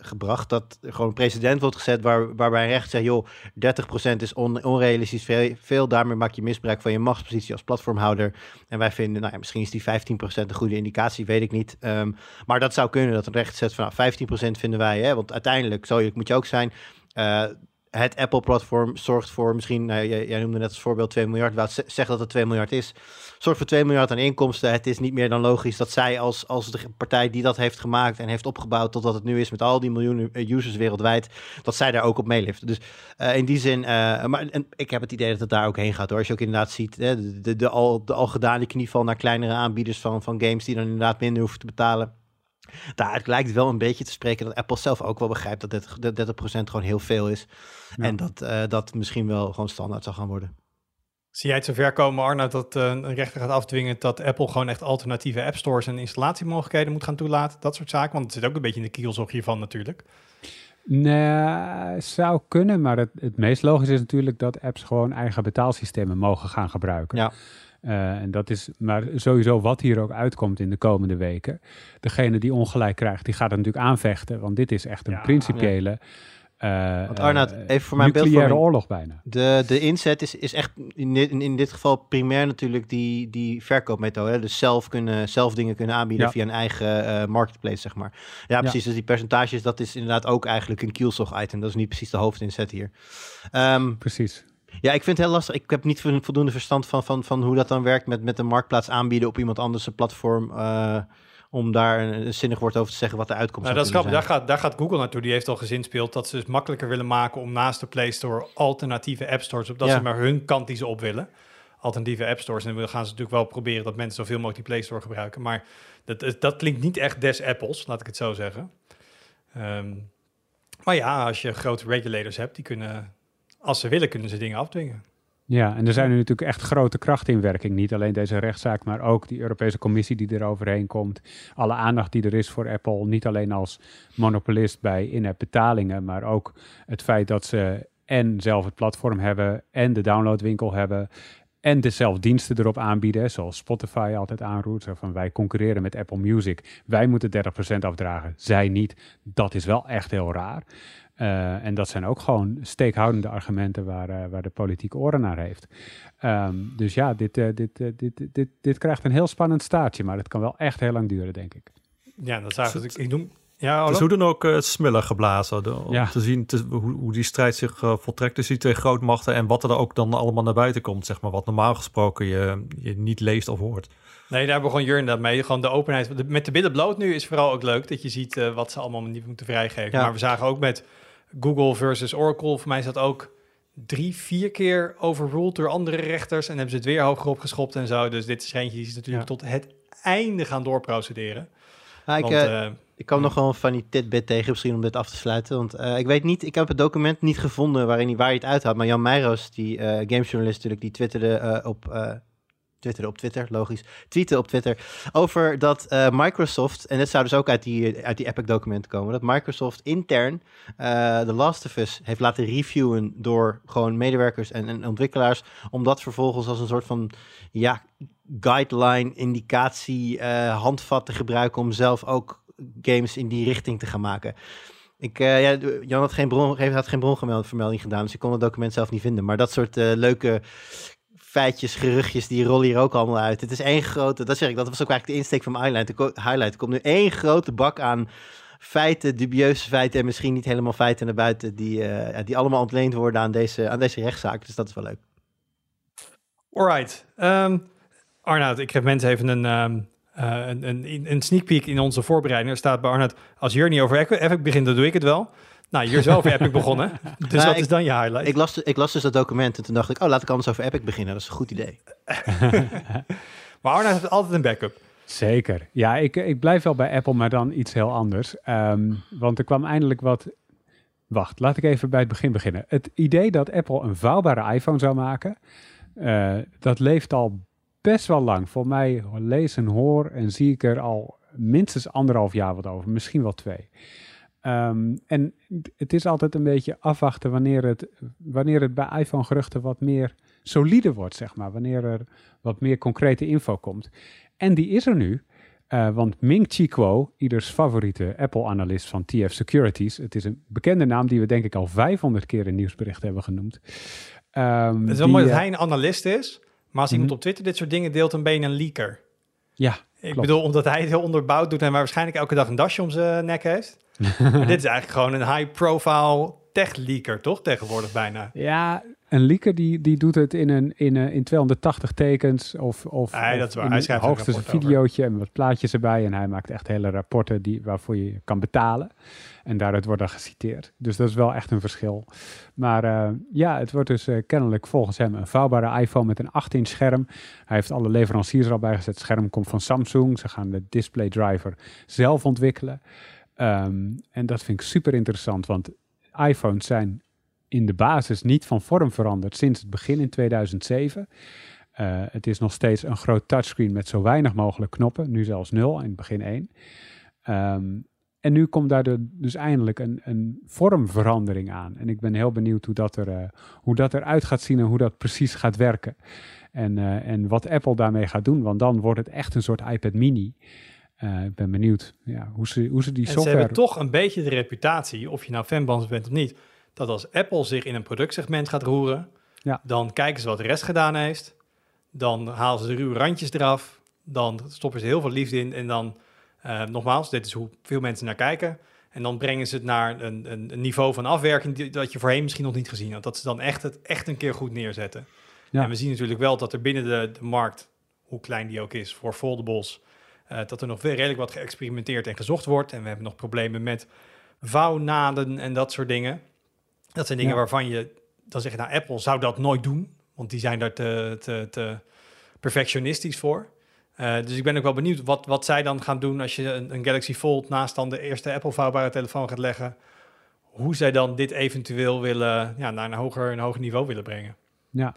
S6: gebracht. Dat er gewoon een precedent wordt gezet waar, waarbij recht zegt, joh, 30% is on- onrealistisch veel, veel, daarmee maak je misbruik van je machtspositie als platformhouder. En wij vinden, nou ja, misschien is die 15% een goede indicatie, weet ik niet. Ehm, maar dat zou kunnen dat een recht zet van nou, 15% vinden wij, hè, want uiteindelijk, zo eerlijk moet je ook zijn, eh, het Apple-platform zorgt voor misschien, nou, jij, noemde net als voorbeeld 2 miljard, ze- zeg dat het 2 miljard is, zorgt voor 2 miljard aan inkomsten. Het is niet meer dan logisch dat zij als, als de partij die dat heeft gemaakt en heeft opgebouwd tot wat het nu is met al die miljoenen eh, users wereldwijd, dat zij daar ook op meeliften. Dus eh, in die zin, maar en ik heb het idee dat het daar ook heen gaat hoor. Als je ook inderdaad ziet, de, de al, de al gedane knieval naar kleinere aanbieders van, van games die dan inderdaad minder hoeven te betalen. Daaruit lijkt wel een beetje te spreken dat Apple zelf ook wel begrijpt dat 30%, dat 30 gewoon heel veel is.
S3: Ja.
S6: En dat eh, dat misschien wel gewoon standaard zal gaan worden.
S1: Zie jij het zover komen, Arnoud, dat eh, een rechter gaat afdwingen dat Apple gewoon echt alternatieve app stores en installatiemogelijkheden moet gaan toelaten? Dat soort zaken. Want het zit ook een beetje in de kielzog hiervan natuurlijk.
S3: Nee, zou kunnen, maar het, het meest logisch is natuurlijk dat apps gewoon eigen betaalsystemen mogen gaan gebruiken.
S6: Ja.
S3: Eh, en dat is maar sowieso wat hier ook uitkomt in de komende weken. Degene die ongelijk krijgt, die gaat het natuurlijk aanvechten, want dit is echt een
S1: Ja,
S3: principiële eh,
S6: Want Arnoud,
S3: eh,
S6: even voor mijn
S3: nucleaire
S6: beeldvorming.
S3: oorlog bijna.
S6: De, de inzet is, is echt in dit, in dit geval primair natuurlijk die, die verkoopmethode. Hè? Dus zelf, kunnen, zelf dingen kunnen aanbieden
S3: Ja.
S6: via een eigen eh, marketplace, zeg maar. Ja, precies. Dus die percentages, dat is inderdaad ook eigenlijk een kielzog-item. Dat is niet precies de hoofdinzet hier. Ehm,
S3: Precies.
S6: Ja, ik vind het heel lastig. Ik heb niet vo- voldoende verstand van, van, van hoe dat dan werkt met, met een marktplaats aanbieden op iemand anders een platform. eh, om daar een, een zinnig woord over te zeggen wat de uitkomst
S1: Nou, dat is grappig. Daar gaat, daar gaat Google naartoe. Die heeft al gezinspeeld dat ze het makkelijker willen maken om naast de Play Store alternatieve app stores op dat
S6: Ja.
S1: ze maar hun kant die ze op willen. Alternatieve app stores. En dan gaan ze natuurlijk wel proberen dat mensen zoveel mogelijk die Play Store gebruiken. Maar dat, dat klinkt niet echt des Apples, laat ik het zo zeggen. Ehm, maar ja, als je grote regulators hebt, die kunnen, als ze willen, kunnen ze dingen afdwingen.
S3: Ja, en er zijn nu natuurlijk echt grote krachten in werking. Niet alleen deze rechtszaak, maar ook die Europese Commissie die er overheen komt. Alle aandacht die er is voor Apple, niet alleen als monopolist bij in-app betalingen, maar ook het feit dat ze en zelf het platform hebben en de downloadwinkel hebben en dezelfde diensten erop aanbieden, zoals Spotify altijd aanroept. Van wij concurreren met Apple Music. Wij moeten 30% afdragen, zij niet. Dat is wel echt heel raar. Eh, en dat zijn ook gewoon steekhoudende argumenten waar, eh, waar de politiek oren naar heeft. Ehm, dus ja, dit, eh, dit, dit, dit, dit, dit krijgt een heel spannend staartje, maar het kan wel echt heel lang duren, denk ik.
S1: Ja, dat zagen
S4: Is
S1: ik. Ik noem. Ja,
S4: Het is hoe dan ook eh smullen geblazen. de- om
S3: Ja.
S4: te zien te- hoe, hoe die strijd zich voltrekt tussen die twee grootmachten. En wat er ook dan allemaal naar buiten komt. Zeg maar, wat normaal gesproken je, je niet leest of hoort.
S1: Nee, daar begon Jurn dat mee. Gewoon de openheid. De- Met de billen bloot nu is vooral ook leuk dat je ziet eh, wat ze allemaal niet moeten vrijgeven.
S6: Ja.
S1: Maar we zagen ook met Google versus Oracle. Voor mij is dat ook drie, vier keer overruled door andere rechters. En hebben ze het weer hoger opgeschopt en zo. Dus dit is eentje die is natuurlijk tot het einde gaan doorprocederen.
S6: Ah, ik,
S1: Want,
S6: eh,
S1: eh,
S6: Ik kwam nog wel een funny tidbit tegen, misschien om dit af te sluiten. Want eh, ik weet niet, ik heb het document niet gevonden waarin hij, waar hij het uithaalt. Maar Jan Meijroos, die gamejournalist natuurlijk, die twitterde op... eh twitterde op Twitter, logisch. Tweette op Twitter over dat eh, Microsoft, en dit zou dus ook uit die, uit die Epic documenten komen, dat Microsoft intern eh The Last of Us heeft laten reviewen door gewoon medewerkers en, ontwikkelaars, om dat vervolgens als een soort van, ja, guideline, indicatie, eh, handvat te gebruiken om zelf ook games in die richting te gaan maken. Ik, eh, ja, Jan had geen, bron, had geen bronvermelding gedaan, dus ik kon het document zelf niet vinden. Maar dat soort eh, leuke feitjes, geruchtjes, die rollen hier ook allemaal uit. Het is één grote, dat zeg ik, dat was ook eigenlijk de insteek van mijn highlight. Highlight. Er komt nu één grote bak aan feiten, dubieuze feiten en misschien niet helemaal feiten naar buiten, die, ja, die allemaal ontleend worden aan deze, aan deze rechtszaak. Dus dat is wel leuk.
S1: Alright. Ehm Arnoud, ik geef mensen even een, ehm, eh, een, een, een sneak peek in onze voorbereiding. Er staat bij Arnoud, als Jur niet over Epic begint, dan doe ik het wel. Nou, hier is wel over Epic begonnen. Dus
S6: Nou,
S1: wat
S6: ik-
S1: is dan je highlight?
S6: Ik las, ik las dus dat document en toen dacht ik, oh, laat ik anders over Epic beginnen. Dat is een goed idee.
S1: maar Arnoud heeft altijd een backup.
S3: Zeker. Ja, ik, ik blijf wel bij Apple, maar dan iets heel anders. Ehm, want er kwam eindelijk wat. Wacht, laat ik even bij het begin beginnen. Het idee dat Apple een vouwbare iPhone zou maken, eh, dat leeft al best wel lang. Voor mij lees en hoor en zie ik er al minstens anderhalf jaar wat over, misschien wel twee. Ehm, en het is altijd een beetje afwachten wanneer het, wanneer het bij iPhone-geruchten wat meer solide wordt, zeg maar. Wanneer er wat meer concrete info komt. En die is er nu. eh, want Ming Chi Kuo, ieders favoriete Apple-analyst van TF Securities. Het is een bekende naam die we denk ik al 500 keer in nieuwsberichten hebben genoemd. Ehm,
S1: Het is wel mooi dat
S3: eh,
S1: hij een analist is. Maar als iemand
S3: Mhm.
S1: op Twitter dit soort dingen deelt, dan ben je een leaker.
S3: Ja,
S1: Ik
S3: Klopt.
S1: bedoel, omdat hij het heel onderbouwd doet en waar waarschijnlijk elke dag een dasje om zijn nek heeft. Dit is eigenlijk gewoon een high-profile tech-leaker, toch? Tegenwoordig bijna.
S3: Ja, een leaker die, die doet het in, een, in, een, in 280 tekens of, of,
S1: dat is waar.
S3: in
S1: Hij
S3: een-
S1: schrijft een
S3: hoogstens een
S1: over.
S3: videootje en wat plaatjes erbij. En hij maakt echt hele rapporten die, waarvoor je kan betalen. En daaruit wordt dan geciteerd. Dus dat is wel echt een verschil. Maar eh, ja, het wordt dus eh, kennelijk volgens hem een vouwbare iPhone met een 8-inch scherm. Hij heeft alle leveranciers er al bij gezet. Het scherm komt van Samsung. Ze gaan de display driver zelf ontwikkelen. Ehm, en dat vind ik super interessant, want iPhones zijn in de basis niet van vorm veranderd sinds het begin in 2007. Eh, het is nog steeds een groot touchscreen met zo weinig mogelijk knoppen, nu zelfs nul, in het begin één. Ehm, en nu komt daar dus eindelijk een, een vormverandering aan. En ik ben heel benieuwd hoe dat, er, eh, hoe dat eruit gaat zien en hoe dat precies gaat werken. En, eh, en wat Apple daarmee gaat doen, want dan wordt het echt een soort iPad mini. Eh, ik ben benieuwd ja, hoe, ze, hoe ze die
S1: En ze
S3: software...
S1: hebben toch een beetje de reputatie, of je nou fanbans bent of niet. dat als Apple zich in een productsegment gaat roeren,
S3: Ja.
S1: dan kijken ze wat de rest gedaan heeft. Dan halen ze de ruwe randjes eraf. Dan stoppen ze heel veel liefde in. En dan, eh, nogmaals, dit is hoe veel mensen naar kijken. En dan brengen ze het naar een, een, een niveau van afwerking die, dat je voorheen misschien nog niet gezien had. Dat ze dan echt het echt een keer goed neerzetten.
S3: Ja.
S1: En we zien natuurlijk wel dat er binnen de, de markt, hoe klein die ook is, voor foldables, eh, dat er nog wel redelijk wat geëxperimenteerd en gezocht wordt. En we hebben nog problemen met vouwnaden en dat soort dingen. Dat zijn dingen
S3: Ja.
S1: waarvan je dan zeg je, nou, Apple zou dat nooit doen, want die zijn daar te, te, te perfectionistisch voor. Eh, dus ik ben ook wel benieuwd wat, wat zij dan gaan doen als je een, een Galaxy Fold naast dan de eerste Apple vouwbare telefoon gaat leggen. Hoe zij dan dit eventueel willen, ja, naar een hoger, een hoger niveau willen brengen.
S3: Ja.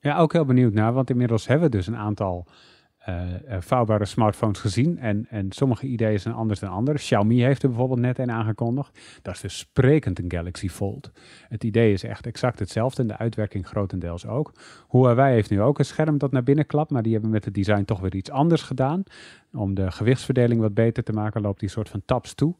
S3: ja, ook heel benieuwd naar, want inmiddels hebben we dus een aantal vouwbare smartphones gezien. En, en sommige ideeën zijn anders dan andere. Xiaomi heeft er bijvoorbeeld net een aangekondigd. Dat is dus sprekend een Galaxy Fold. Het idee is echt exact hetzelfde en de uitwerking grotendeels ook. Huawei heeft nu ook een scherm dat naar binnen klapt, maar die hebben met het design toch weer iets anders gedaan. Om de gewichtsverdeling wat beter te maken, loopt die soort van taps toe.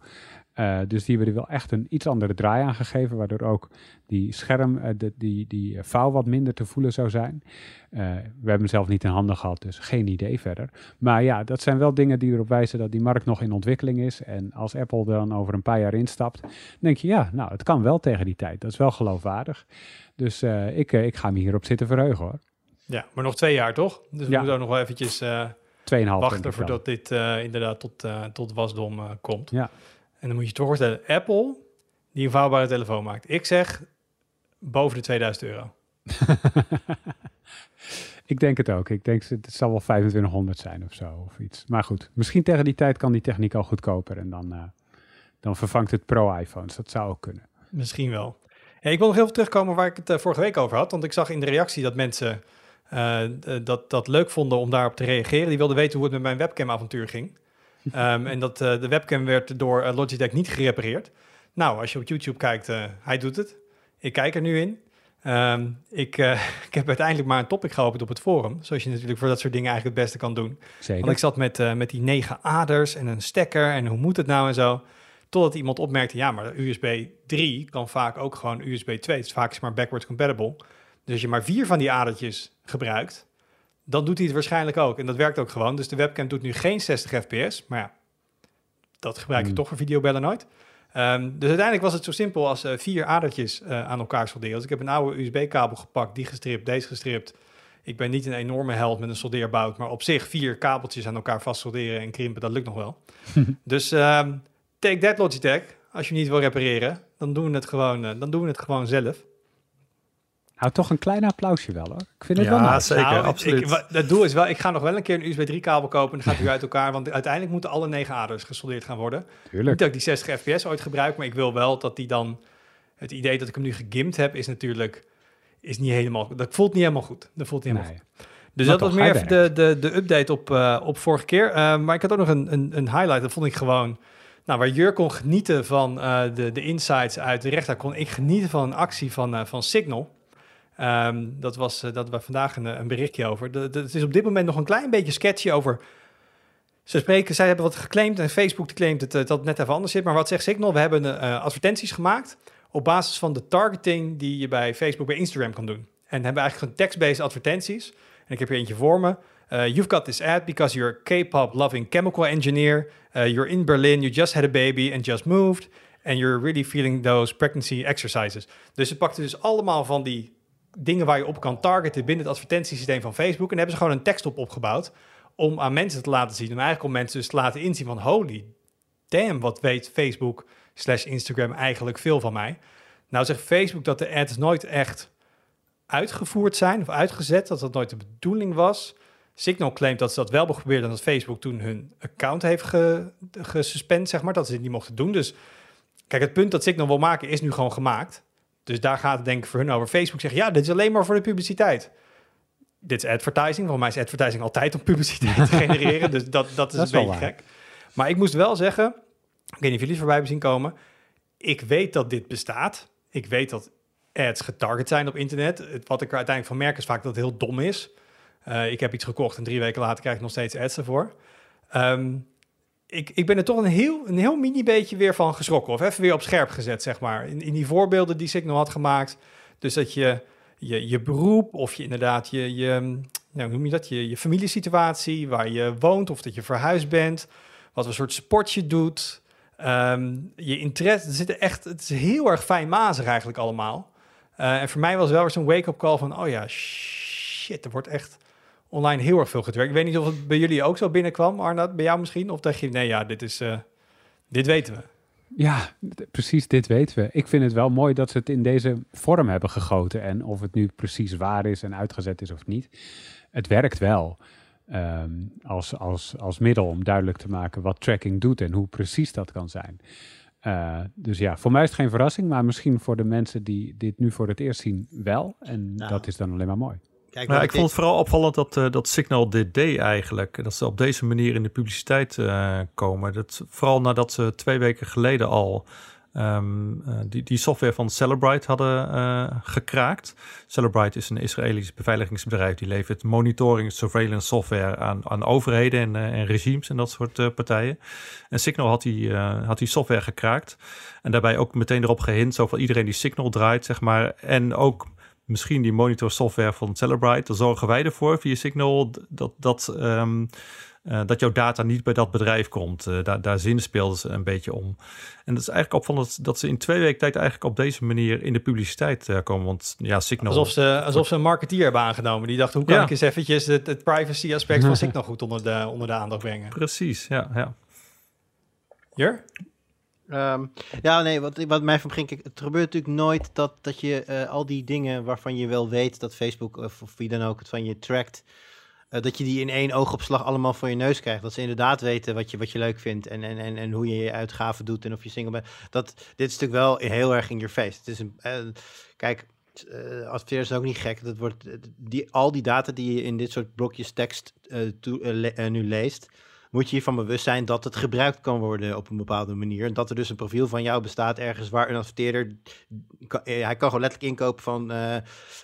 S3: Eh, dus die hebben er wel echt een iets andere draai aan gegeven, waardoor ook die scherm, eh, de, die, die eh, vouw wat minder te voelen zou zijn. Eh, we hebben hem zelf niet in handen gehad, dus geen idee verder. Maar ja, dat zijn wel dingen die erop wijzen dat die markt nog in ontwikkeling is. En als Apple dan over een paar jaar instapt, denk je, ja, nou, het kan wel tegen die tijd. Dat is wel geloofwaardig. Dus eh, ik, eh, ik ga me hierop zitten verheugen hoor.
S1: Ja, maar nog twee jaar toch? Dus we
S3: Ja.
S1: moeten ook nog wel eventjes eh, wachten voordat dit eh, inderdaad tot, eh, tot wasdom eh, komt.
S3: Ja.
S1: En dan moet je toch voorstellen, Apple die een vouwbare telefoon maakt. Ik zeg boven de 2000 euro.
S3: Ik denk het ook. Ik denk het zal wel 2500 zijn of zo of iets. Maar goed, misschien tegen die tijd kan die techniek al goedkoper en dan, eh, dan vervangt het pro-iPhones. Dat zou ook kunnen.
S1: Misschien wel. Hey, ik wil nog heel veel terugkomen waar ik het eh, vorige week over had. Want ik zag in de reactie dat mensen eh, dat, dat leuk vonden om daarop te reageren. Die wilden weten hoe het met mijn webcam-avontuur ging. Ehm, en dat eh, de webcam werd door eh, Logitech niet gerepareerd. Nou, als je op YouTube kijkt, eh, hij doet het. Ik kijk er nu in. Ehm, ik, ik heb uiteindelijk maar een topic geopend op het forum. Zoals je natuurlijk voor dat soort dingen eigenlijk het beste kan doen.
S3: Zeker.
S1: Want ik zat met, met die negen aders en een stekker en hoe moet het nou en zo. Totdat iemand opmerkte, ja, maar USB 3 kan vaak ook gewoon USB 2. Het is vaak maar backwards compatible. Dus als je maar vier van die adertjes gebruikt, dan doet hij het waarschijnlijk ook. En dat werkt ook gewoon. Dus de webcam doet nu geen 60 fps. Maar ja, dat gebruik je
S3: Hmm.
S1: toch voor videobellen nooit. Ehm, dus uiteindelijk was het zo simpel als eh, vier adertjes eh, aan elkaar solderen. Dus ik heb een oude USB-kabel gepakt, die gestript, deze gestript. Ik ben niet een enorme held met een soldeerbout, maar op zich vier kabeltjes aan elkaar vast solderen en krimpen, dat lukt nog wel. dus ehm, take that Logitech. Als je niet wil repareren, dan doen we het gewoon, eh, dan doen we het gewoon zelf.
S3: Nou, toch een klein applausje wel hoor. Ik vind het
S4: Ja,
S3: wel nice.
S4: zeker,
S1: Nou,
S4: absoluut.
S1: Ik, het doel is wel, ik ga nog wel een keer een USB 3-kabel kopen en dan gaat hij uit elkaar, want uiteindelijk moeten alle negen aders gesoldeerd gaan worden.
S3: Tuurlijk.
S1: Niet dat ik die 60 fps ooit gebruik, maar ik wil wel dat die dan... Het idee dat ik hem nu gegimd heb, is natuurlijk... Is niet helemaal... Dat voelt niet helemaal goed. Dat voelt niet helemaal
S3: Nee.
S1: goed. Dus
S3: Maar
S1: dat was meer even de, de, de update op, eh, op vorige keer. Eh, maar ik had ook nog een, een, een highlight. Dat vond ik gewoon... Nou, waar Jur kon genieten van eh, de, de insights uit de rechter... kon ik genieten van een actie van, van Signal. Ehm, dat was eh, dat we vandaag een, een berichtje over. Het is op dit moment nog een klein beetje sketchy over... Ze spreken, zij hebben wat geclaimd en Facebook claimt het, eh, dat het net even anders zit. Maar wat zegt Signal? We hebben eh, advertenties gemaakt op basis van de targeting die je bij Facebook, bij Instagram kan doen. En hebben eigenlijk gewoon text-based advertenties. En ik heb hier eentje voor me. You've got this ad because you're a K-pop loving chemical engineer. You're in Berlin, you just had a baby and just moved. And you're really feeling those pregnancy exercises. Dus ze pakten dus allemaal van die dingen waar je op kan targeten binnen het advertentiesysteem van Facebook. En hebben ze gewoon een tekst op opgebouwd om aan mensen te laten zien. En eigenlijk om mensen dus te laten inzien van holy damn, wat weet Facebook slash Instagram eigenlijk veel van mij. Nou zegt Facebook dat de ads nooit echt uitgevoerd zijn of uitgezet, dat dat nooit de bedoeling was. Signal claimt dat ze dat wel hebben geprobeerd dat Facebook toen hun account heeft ge, gesuspend, zeg maar, dat ze het niet mochten doen. Dus kijk, het punt dat Signal wil maken is nu gewoon gemaakt. Dus daar gaat het denk ik voor hun over. Facebook zegt, ja, dit is alleen maar voor de publiciteit. Dit is advertising. Volgens mij is advertising altijd om publiciteit te genereren. Dus dat, dat is
S3: Dat
S1: een beetje
S3: waar.
S1: gek. Maar ik moest wel zeggen, ik weet niet of jullie het voorbij hebben zien komen. Ik weet dat dit bestaat. Ik weet dat ads getarget zijn op internet. Het, wat ik er uiteindelijk van merk is vaak dat het heel dom is. Uh, ik heb iets gekocht en drie weken later krijg ik nog steeds ads ervoor. Um, ik, ik ben er toch een heel, een heel mini beetje weer van geschrokken. Of even weer op scherp gezet, zeg maar. In, in die voorbeelden die Signal had gemaakt. Dus dat je je, je beroep of je inderdaad je, je, nou, hoe noem je dat? Je, je familiesituatie, waar je woont of dat je verhuisd bent. Wat voor soort sport je doet. ehm, je interesse. Er zitten echt, het is heel erg fijnmazig eigenlijk allemaal. Eh, en voor mij was wel weer zo'n wake-up call van, oh ja, shit, er wordt echt online heel erg veel gewerkt. Ik weet niet of het bij jullie ook zo binnenkwam, Arnoud, bij jou misschien? Of dacht je, nee ja, dit is, eh, dit weten we.
S3: Ja, precies dit weten we. Ik vind het wel mooi dat ze het in deze vorm hebben gegoten. En of het nu precies waar is en uitgezet is of niet. Het werkt wel ehm, als, als, als middel om duidelijk te maken wat tracking doet en hoe precies dat kan zijn. Eh, dus ja, voor mij is het geen verrassing, maar misschien voor de mensen die dit nu voor het eerst zien wel. En
S6: Nou.
S3: dat is dan alleen maar mooi.
S6: Kijk,
S4: ik vond het vooral opvallend dat, eh, dat Signal dit deed eigenlijk. Dat ze op deze manier in de publiciteit eh, komen. Dat, vooral nadat ze twee weken geleden al ehm, eh, die, die software van Celebrite hadden gekraakt. Celebrite is een Israëlisch beveiligingsbedrijf die levert monitoring, surveillance software aan, aan overheden en, en regimes en dat soort partijen. En Signal had die, had die software gekraakt. En daarbij ook meteen erop gehint, zo van iedereen die Signal draait, zeg maar. En ook misschien die monitor software van Celebrite. Dan zorgen wij ervoor via Signal dat, dat, ehm, eh, dat jouw data niet bij dat bedrijf komt. Eh, daar, daar zinspeelden ze een beetje om. En dat is eigenlijk opvallend dat ze in twee weken tijd eigenlijk op deze manier in de publiciteit eh, komen. Want ja, Signal...
S1: Alsof ze, alsof ze een marketeer hebben aangenomen. Die dacht, hoe kan
S4: Ja.
S1: ik eens eventjes het, het privacy aspect van Signal goed onder de, onder de aandacht brengen?
S4: Precies, ja. ja.
S1: Jur?
S6: Ehm, ja, nee, wat, wat mij van begin, het gebeurt natuurlijk nooit dat, dat je eh, al die dingen waarvan je wel weet dat Facebook of, wie dan ook het van je trackt, eh, dat je die in één oogopslag allemaal voor je neus krijgt. Dat ze inderdaad weten wat je, wat je leuk vindt en, en, en, en hoe je je uitgaven doet en of je single bent. Dat, dit is natuurlijk wel heel erg in your face. Het is een, eh, kijk, adverteerders is ook niet gek. Dat wordt, die, al die data die je in dit soort blokjes tekst nu leest, moet je je van bewust zijn dat het gebruikt kan worden op een bepaalde manier. En dat er dus een profiel van jou bestaat ergens waar een adverteerder... eh, hij kan gewoon letterlijk inkopen van, eh,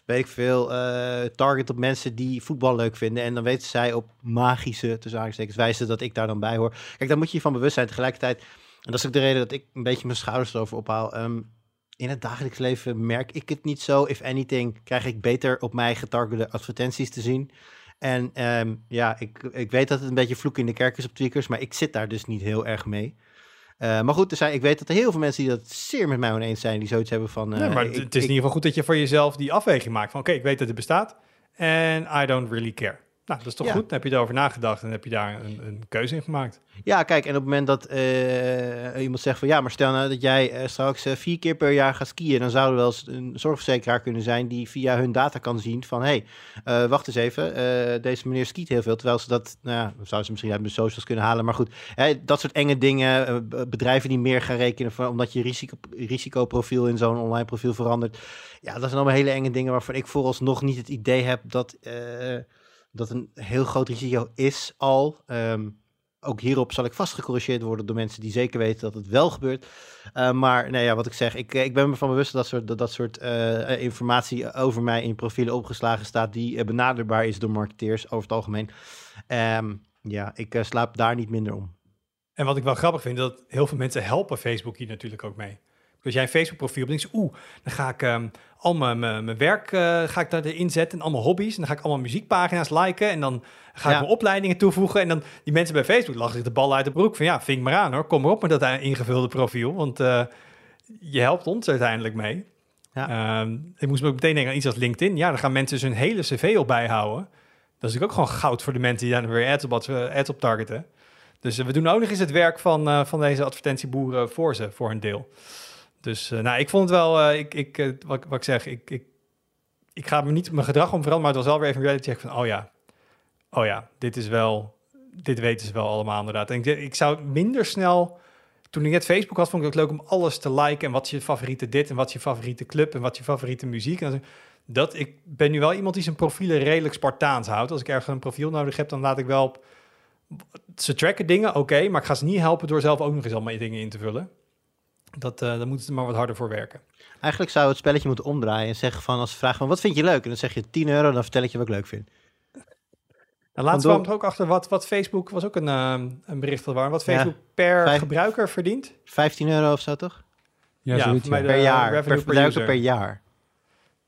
S6: weet ik veel, eh, target op mensen die voetbal leuk vinden. En dan weten zij op magische, tussen wijze dat ik daar dan bij hoor. Kijk, daar moet je je van bewust zijn. Tegelijkertijd, en dat is ook de reden dat ik een beetje mijn schouders erover ophaal... ehm, in het dagelijks leven merk ik het niet zo. If anything, krijg ik beter op mij getargete advertenties te zien. En ehm, ja, ik, ik weet dat het een beetje vloek in de kerk is op tweakers, maar ik zit daar dus niet heel erg mee. Eh, maar goed, er zijn, ik weet dat er heel veel mensen die dat zeer met mij oneens zijn, die zoiets hebben van... eh,
S1: nee, maar
S6: ik-
S1: het is
S6: ik-
S1: in ieder geval goed dat je voor jezelf die afweging maakt. Van oké, ik weet dat het bestaat en I don't really care. Nou, dat is toch
S6: Ja.
S1: goed? Dan heb je erover nagedacht en heb je daar een, een keuze in gemaakt.
S6: Ja, kijk, en op het moment dat eh, iemand zegt van ja, maar stel nou dat jij eh, straks eh, vier keer per jaar gaat skiën, dan zou er wel eens een zorgverzekeraar kunnen zijn die via hun data kan zien van hé, hey, wacht eens even, deze meneer skiet heel veel, terwijl ze dat, nou ja, ze misschien uit de socials kunnen halen, maar goed, hè, dat soort enge dingen, bedrijven die meer gaan rekenen van, omdat je risico, risicoprofiel in zo'n online profiel verandert, ja, dat zijn allemaal hele enge dingen waarvan ik vooralsnog niet het idee heb dat, dat een heel groot risico is al. Ehm, ook hierop zal ik vast gecorrigeerd worden door mensen die zeker weten dat het wel gebeurt. Uh, maar nee, ja, wat ik zeg, ik, ik ben me van bewust dat dat soort, soort uh, informatie over mij in profielen opgeslagen staat die benaderbaar is door marketeers over het algemeen. Um, ja, ik slaap daar niet minder om.
S1: En wat ik wel grappig vind, dat heel veel mensen helpen Facebook hier natuurlijk ook mee. Dus jij een Facebook profiel hebt, denk je, oeh, dan ga ik um, al mijn, mijn, mijn werk uh, ga ik daarin zetten en allemaal hobby's. En dan ga ik allemaal muziekpagina's liken en dan ga ja. ik mijn opleidingen toevoegen. En dan die mensen bij Facebook lachen zich de bal uit de broek van ja, vink maar aan hoor, kom maar op met dat ingevulde profiel, want uh, je helpt ons uiteindelijk mee. Ja. Um, ik moest me ook meteen denken aan iets als LinkedIn. Ja, daar gaan mensen dus hun hele cv op bijhouden. Dat is natuurlijk ook gewoon goud voor de mensen die daar weer ads op, ads op targeten. Dus we doen ook nog eens het werk van, uh, van deze advertentieboeren voor ze, voor een deel. Dus uh, nou, ik vond het wel, uh, ik, ik, uh, wat, wat ik zeg, ik, ik, ik ga me niet mijn gedrag om veranderen, maar het was wel weer even een reality check van, oh ja, oh ja, dit is wel, dit weten ze wel allemaal inderdaad. En ik, ik zou minder snel, toen ik net Facebook had, vond ik het leuk om alles te liken en wat is je favoriete dit en wat is je favoriete club en wat is je favoriete muziek. En dat, ik ben nu wel iemand die zijn profielen redelijk Spartaans houdt. Als ik ergens een profiel nodig heb, dan laat ik wel ze tracken dingen, oké, maar ik ga ze niet helpen door zelf ook nog eens allemaal dingen in te vullen. Dat, uh, daar moeten ze maar wat harder voor werken.
S6: Eigenlijk zou het spelletje moeten omdraaien en zeggen van als ze vragen van wat vind je leuk? En dan zeg je 10 euro, dan vertel ik je wat ik leuk vind.
S1: Nou, laatst kwam er ook achter wat, wat Facebook, was ook een, ehm, een bericht van waar, wat
S6: Ja.
S1: Facebook per
S6: Vijf-
S1: gebruiker verdient.
S6: 15 euro of zo toch?
S3: Ja, zoiets,
S6: per jaar. Per
S1: per
S6: gebruiker per jaar.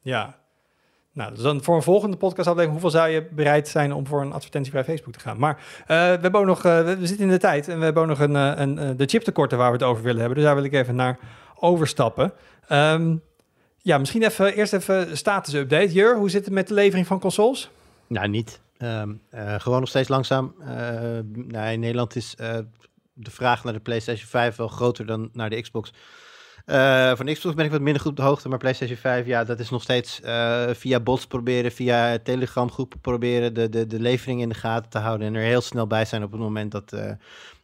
S1: Ja. Nou, dus dan voor een volgende podcastaflevering, hoeveel zou je bereid zijn om voor een advertentie bij Facebook te gaan? Maar eh, we hebben ook nog, eh, we, zitten in de tijd en we hebben ook nog een, eh, een, eh, de chiptekorten waar we het over willen hebben. Dus daar wil ik even naar overstappen. Ehm, ja, misschien even, eerst even status update. Jur, hoe zit het met de levering van consoles?
S6: Nou, niet. Ehm, eh, gewoon nog steeds langzaam. Nou, in Nederland is de vraag naar de PlayStation 5 wel groter dan naar de Xbox. Eh, van Xbox ben ik wat minder goed op de hoogte, maar PlayStation 5, ja, dat is nog steeds eh, via bots proberen, via Telegram groepen proberen de, de, de levering in de gaten te houden en er heel snel bij zijn op het moment dat eh,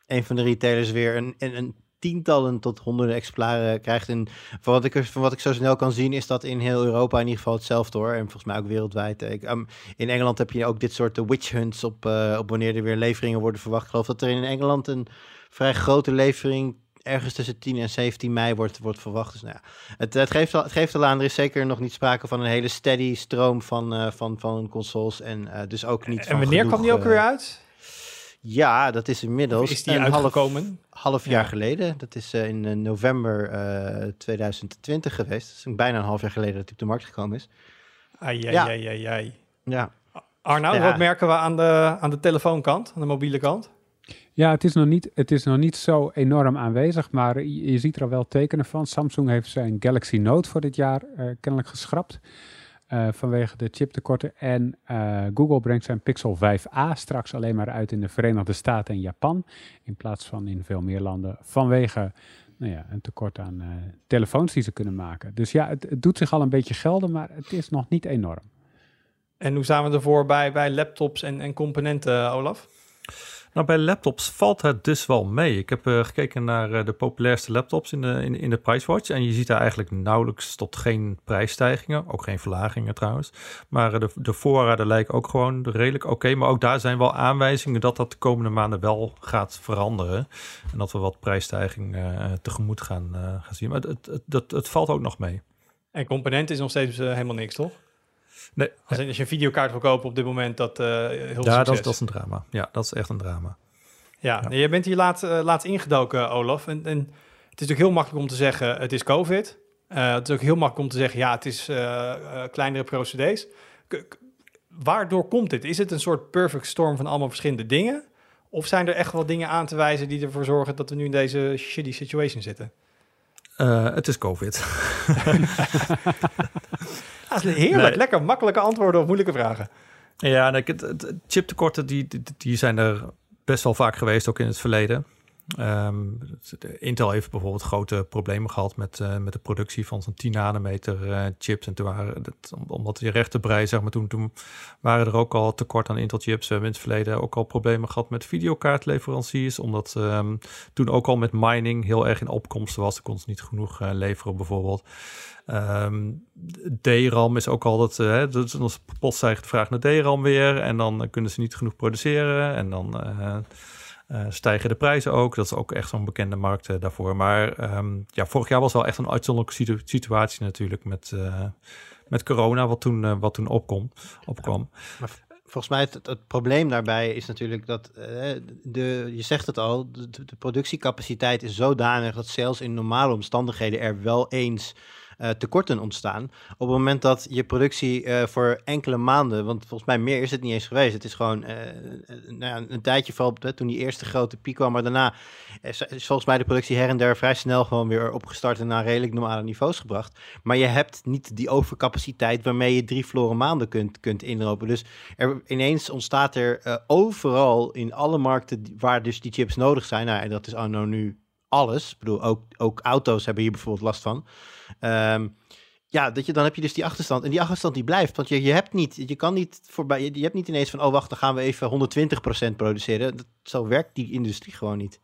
S6: een van de retailers weer een, een, een tientallen tot honderden exemplaren krijgt. En van wat, ik, van wat ik zo snel kan zien, is dat in heel Europa in ieder geval hetzelfde hoor. En volgens mij ook wereldwijd. Ik, ehm, in Engeland heb je ook dit soort witch hunts op, op wanneer er weer leveringen worden verwacht. Ik geloof dat er in Engeland een vrij grote levering ergens tussen 10 en 17 mei wordt, wordt verwacht. Dus nou ja, het, het, geeft al, het geeft al aan, er is zeker nog niet sprake van een hele steady stroom van, eh, van, van consoles. En eh, dus ook niet
S1: En wanneer kwam die ook
S6: eh,
S1: weer uit?
S6: Ja, dat is inmiddels
S1: is die
S6: een half,
S1: uitgekomen?
S6: half jaar
S1: Ja.
S6: geleden. Dat is eh, in eh, november eh, 2020 geweest. Dat is bijna een half jaar geleden dat hij op de markt gekomen is.
S1: Ai, ai,
S6: Ja.
S1: ai, ai, ai.
S6: Ja,
S1: Arnoud,
S6: Ja.
S1: wat merken we aan de, aan de telefoonkant, aan de mobiele kant?
S3: Ja, het is, nog niet, het is nog niet zo enorm aanwezig, maar je, ziet er al wel tekenen van. Samsung heeft zijn Galaxy Note voor dit jaar eh, kennelijk geschrapt eh, vanwege de chiptekorten. En eh, Google brengt zijn Pixel 5a straks alleen maar uit in de Verenigde Staten en Japan, in plaats van in veel meer landen, vanwege nou ja, een tekort aan telefoons die ze kunnen maken. Dus ja, het, het doet zich al een beetje gelden, maar het is nog niet enorm.
S1: En hoe staan we ervoor bij, bij laptops en, en componenten, Olaf?
S4: Nou, bij laptops valt het dus wel mee. Ik heb eh, gekeken naar eh, de populairste laptops in de, in, in de Pricewatch. En je ziet daar eigenlijk nauwelijks tot geen prijsstijgingen. Ook geen verlagingen trouwens. Maar eh, de, de voorraden lijken ook gewoon redelijk oké. maar ook daar zijn wel aanwijzingen dat dat de komende maanden wel gaat veranderen. En dat we wat prijsstijging eh, tegemoet gaan, gaan zien. Maar het, het, het, het, valt ook nog mee.
S1: En componenten is nog steeds helemaal niks, toch?
S4: Nee,
S1: Als, als je een videokaart wil kopen op dit moment, dat eh heel
S4: ja, dat, is- dat is een drama. Ja, dat is echt een drama.
S1: Ja, je bent hier laat, eh, laat ingedoken, Olaf. En, en het is natuurlijk heel makkelijk om te zeggen, het is COVID. Eh, het is ook heel makkelijk om te zeggen, ja, het is eh, eh, kleinere procedés. K- k- waardoor komt dit? Is het een soort perfect storm van allemaal verschillende dingen? Of zijn er echt wel dingen aan te wijzen die ervoor zorgen dat we nu in deze shitty situation zitten?
S4: Eh, het is COVID.
S1: Dat is heerlijk,
S4: Nee.
S1: lekker makkelijke antwoorden op moeilijke vragen.
S4: Ja, het chiptekorten die, die zijn er best wel vaak geweest, ook in het verleden. Het- Intel heeft bijvoorbeeld grote problemen gehad met, eh, met de productie van zo'n 10 nanometer eh, chips. En toen waren om- omdat die rechte brei, zeg maar, toen, toen waren er ook al tekort aan Intel chips. We hebben in het verleden ook al problemen gehad met videokaartleveranciers. Omdat ehm, toen ook al met mining heel erg in opkomst was. Er kon ze niet genoeg eh, leveren bijvoorbeeld. Ehm, DRAM is ook eh, hè, dat is dan plots stijgt de vraag naar DRAM weer en dan kunnen ze niet genoeg produceren en dan eh, stijgen de prijzen ook. Dat is ook echt zo'n bekende markt eh, daarvoor. Maar ehm, ja, vorig jaar was wel echt een uitzonderlijke situ- situatie natuurlijk met, eh, met corona, wat toen, wat toen opkom, opkwam.
S6: Volgens mij het, het, probleem daarbij is natuurlijk dat, de, je zegt het al, de, de productiecapaciteit is zodanig dat zelfs in normale omstandigheden er wel eens eh, tekorten ontstaan. Op het moment dat je productie eh, voor enkele maanden, want volgens mij meer is het niet eens geweest. Het is gewoon eh, nou een tijdje vooral toen die eerste grote piek kwam, maar daarna is, volgens mij de productie her en der vrij snel gewoon weer opgestart en naar redelijk normale niveaus gebracht. Maar je hebt niet die overcapaciteit waarmee je drie verloren maanden kunt, kunt inlopen. Dus er, ineens ontstaat er overal in alle markten waar dus die chips nodig zijn. Nou, en dat is anno nu alles. Ik bedoel, ook, ook auto's hebben hier bijvoorbeeld last van. Ehm, ja, dat je, dan heb je dus die achterstand. En die achterstand die blijft. Want je, je hebt niet, je kan niet voorbij, je, je hebt niet ineens van, oh wacht, dan gaan we even 120% produceren. Dat, zo werkt die industrie gewoon niet.